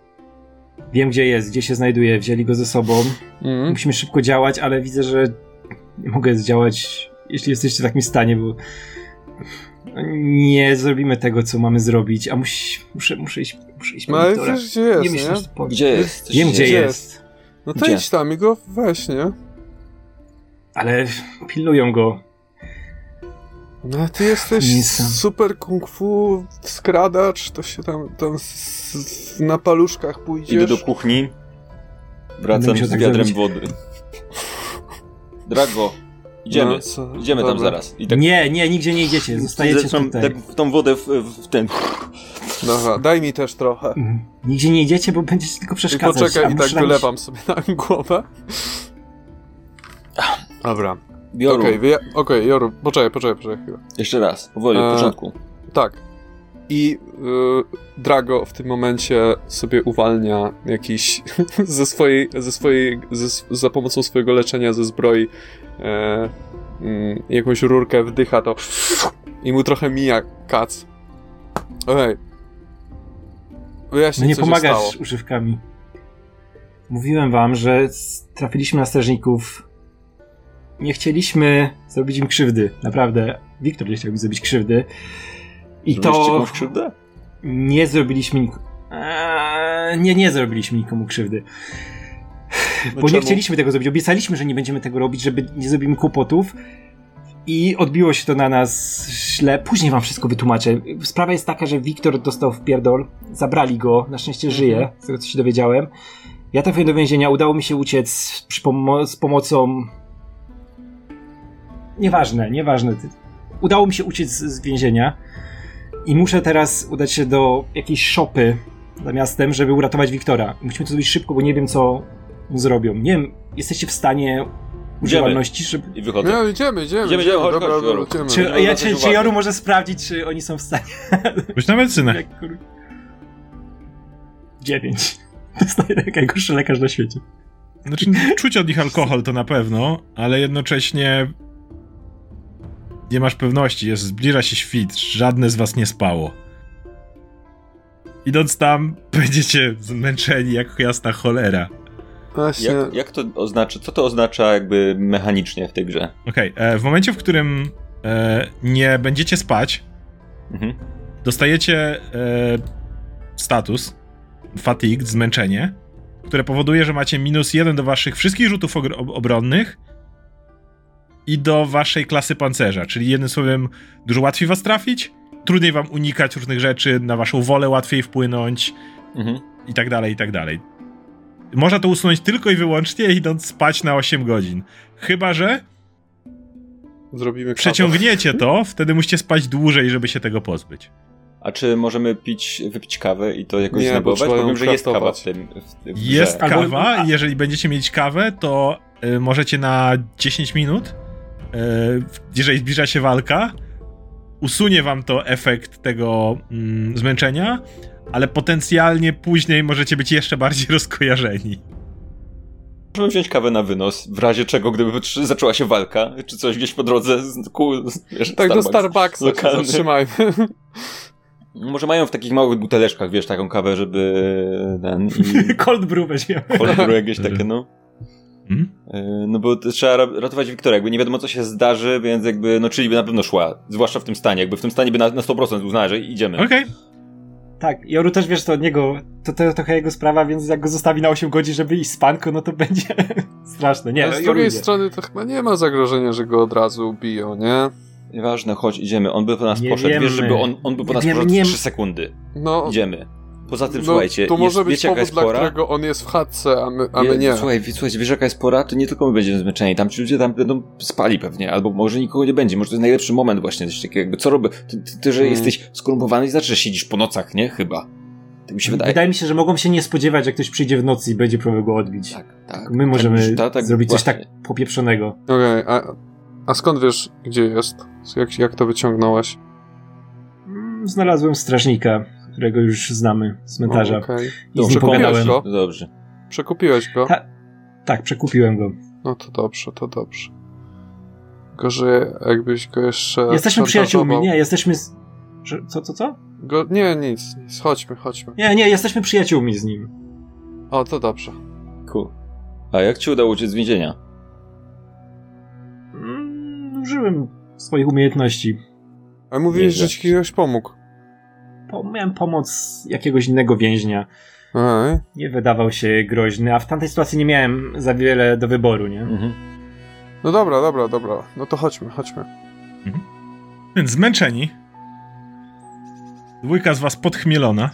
wiem gdzie jest, gdzie się znajduje, wzięli go ze sobą. Mhm. Musimy szybko działać, ale widzę, że nie mogę zdziałać, jeśli jesteście w takim stanie, bo nie zrobimy tego, co mamy zrobić, a musi, muszę, muszę iść, muszę iść po No ale wiesz gdzie jest, nie nie? myślę, że to powiem. Gdzie jest? Wiem gdzie dzieje? jest, No to Gdzie? idź tam i go weź, nie? ale pilnują go. No ty jesteś super kung fu skradacz, to się tam, tam z, z, na paluszkach pójdziesz. Idę do kuchni. Wracam z tak wiadrem zrobić. wody. Drago, idziemy. No, co? Idziemy tam Dobra. zaraz. I tak Nie, nie, nigdzie nie idziecie, zostajecie zresztą tutaj. tak w tą wodę w, w ten... Dobra, daj mi też trochę. Mhm. Nigdzie nie idziecie, bo będziecie tylko I przeszkadzać. poczekaj, a i tak wylewam sobie na głowę. Dobra. Bioru, Okej, okay, okej, Joru, poczekaj, poczekaj, poczekaj chwilę. jeszcze raz, powoli, od E, początku. Tak. I y, Drago w tym momencie sobie uwalnia jakiś ze swojej, ze swojej, ze, za pomocą swojego leczenia ze zbroi e, mm, jakąś rurkę, wdycha to i mu trochę mija kac. Okej. Wyjaśnij, No nie co pomagasz używkami. Mówiłem wam, że trafiliśmy na strażników. Nie chcieliśmy zrobić im krzywdy. Naprawdę. Wiktor nie chciał mi zrobić krzywdy. I Zrobiliście to krzywdę? nie zrobiliśmy eee, nie, nie zrobiliśmy nikomu krzywdy. Bo nie czemu? chcieliśmy tego zrobić. Obiecaliśmy, że nie będziemy tego robić, żeby nie zrobimy kłopotów. I odbiło się to na nas źle. Później wam wszystko wytłumaczę. Sprawa jest taka, że Wiktor dostał w pierdol. Zabrali go. Na szczęście żyje, z tego co się dowiedziałem. Ja trafiłem do więzienia. Udało mi się uciec z pomocą... Nieważne, nieważne. Udało mi się uciec z, więzienia. I muszę teraz udać się do jakiejś szopy za miastem, żeby uratować Wiktora. Musimy to zrobić szybko, bo nie wiem, co mu zrobią. Nie wiem, jesteście w stanie używalności, żeby... I wychodzę. Nie, idziemy, idziemy. Idziemy, idziemy, chodź, dobra, chodź, idziemy. Czy, no, ja, czy. Joru może sprawdzić, czy oni są w stanie... Rzuć na medycynę. Dziewięć. Dostaję najgorszy lekarz na świecie. Znaczy, czuć od nich alkohol to na pewno, ale jednocześnie nie masz pewności, jest, zbliża się świt, żadne z was nie spało. Idąc tam, będziecie zmęczeni jak jasna cholera. Właśnie. Jak, jak to oznacza, co to oznacza jakby mechanicznie w tej grze? Okej, e, w momencie, w którym e, nie będziecie spać, Mhm. dostajecie e, status fatigue, zmęczenie, które powoduje, że macie minus jeden do waszych wszystkich rzutów obronnych i do waszej klasy pancerza, czyli jednym słowem dużo łatwiej was trafić, trudniej wam unikać różnych rzeczy, na waszą wolę łatwiej wpłynąć Mhm. i tak dalej, i tak dalej. Można to usunąć tylko i wyłącznie idąc spać na 8 godzin. Chyba, że Zrobimy kawę. przeciągniecie to, wtedy musicie spać dłużej, żeby się tego pozbyć. A czy możemy pić, wypić kawę i to jakoś Nie, bo ją Powiem, że jest kawa w tym. W, w Jest kawa i jeżeli będziecie mieć kawę, to y, możecie na 10 minut, jeżeli zbliża się walka, usunie wam to efekt tego mm, zmęczenia, ale potencjalnie później możecie być jeszcze bardziej rozkojarzeni. Możemy wziąć kawę na wynos, w razie czego, gdyby zaczęła się walka, czy coś gdzieś po drodze, z, ku, z, wiesz, Tak, do Starbucks. Starbucksa się Lokalny. zatrzymajmy. Może mają w takich małych buteleczkach, wiesz, taką kawę, żeby ten... I Cold brew weźmiemy. kolor jakieś takie, no. Hmm? Yy, No bo trzeba ra- ratować Wiktora, jakby nie wiadomo co się zdarzy, więc jakby, no czyli by na pewno szła, zwłaszcza w tym stanie, jakby w tym stanie by na, na 100% uznała, że idziemy. Okej. Tak, Joru też wiesz, to od niego, to, to trochę jego sprawa, więc jak go zostawi na 8 godzin, żeby iść spanko, no to będzie straszne. Nie, Ale no, z drugiej idzie. strony to chyba nie ma zagrożenia, że go od razu ubiją, nie? Nieważne, chodź, idziemy. On by po nas Nie poszedł. wiemy. Wiesz, żeby on, on by po Nie nas wiemy, poszedł nie- w 3 sekundy. No, Idziemy. Poza tym, no słuchajcie, to może jest, być wiecie jaka powód, jest dla pora? którego on jest w chatce, a my, a my nie. Słuchaj, słuchajcie, wiesz jaka jest pora? To nie tylko my będziemy zmęczeni, tam ci ludzie tam będą spali pewnie, albo może nikogo nie będzie, może to jest najlepszy moment właśnie, coś takiego, jakby co robię? Ty, ty, ty że Mm. jesteś skorumpowany, znaczy, że siedzisz po nocach, nie? Chyba. Tak mi się wydaje. Wydaje mi się, że mogą się nie spodziewać, jak ktoś przyjdzie w nocy i będzie próbował go odbić. Tak, tak. My możemy Tak, ta- tak, zrobić coś właśnie. tak popieprzonego. Okej, a, a skąd wiesz, gdzie jest? Jak, jak to wyciągnąłeś? Mm, Znalazłem strażnika, którego już znamy z cmentarza. O, okej. I z nim Dobrze, pogadałem. go? No Dobrze. Przekupiłeś go? Ta- Tak, przekupiłem go. No to dobrze, to dobrze. Gorzej, jakbyś go jeszcze. Jesteśmy przyjaciółmi, nie, jesteśmy... Z... Co, co, co? Go... Nie, nic, nic. Chodźmy, chodźmy. Nie, nie, jesteśmy przyjaciółmi z nim. O, to dobrze. Cool. A jak ci udało uciec z więzienia? Mm, użyłem swoich umiejętności. A mówiłeś, że ci ktoś pomógł. Po, miałem pomoc jakiegoś innego więźnia. Nie wydawał się groźny, a w tamtej sytuacji nie miałem za wiele do wyboru, nie? Mhm. No dobra, dobra, dobra. No to chodźmy, chodźmy. Więc zmęczeni. Dwójka z was podchmielona.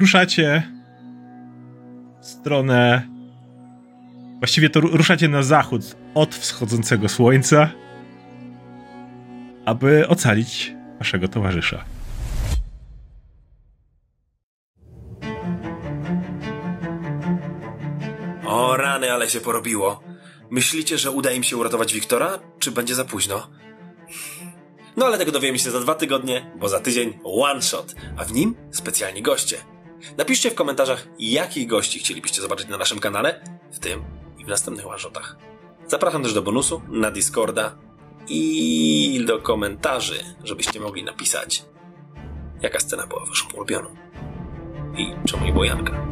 Ruszacie w stronę. Właściwie to ru- ruszacie na zachód od wschodzącego słońca, aby ocalić waszego towarzysza. O rany, ale się porobiło. Myślicie, że uda im się uratować Wiktora, czy będzie za późno? No ale tego dowiemy się za dwa tygodnie, bo za tydzień one shot, a w nim specjalni goście. Napiszcie w komentarzach, jakich gości chcielibyście zobaczyć na naszym kanale, w tym i w następnych one shotach. Zapraszam też do bonusu, na Discorda i do komentarzy, żebyście mogli napisać, jaka scena była waszą ulubioną i czemu nie było Janka.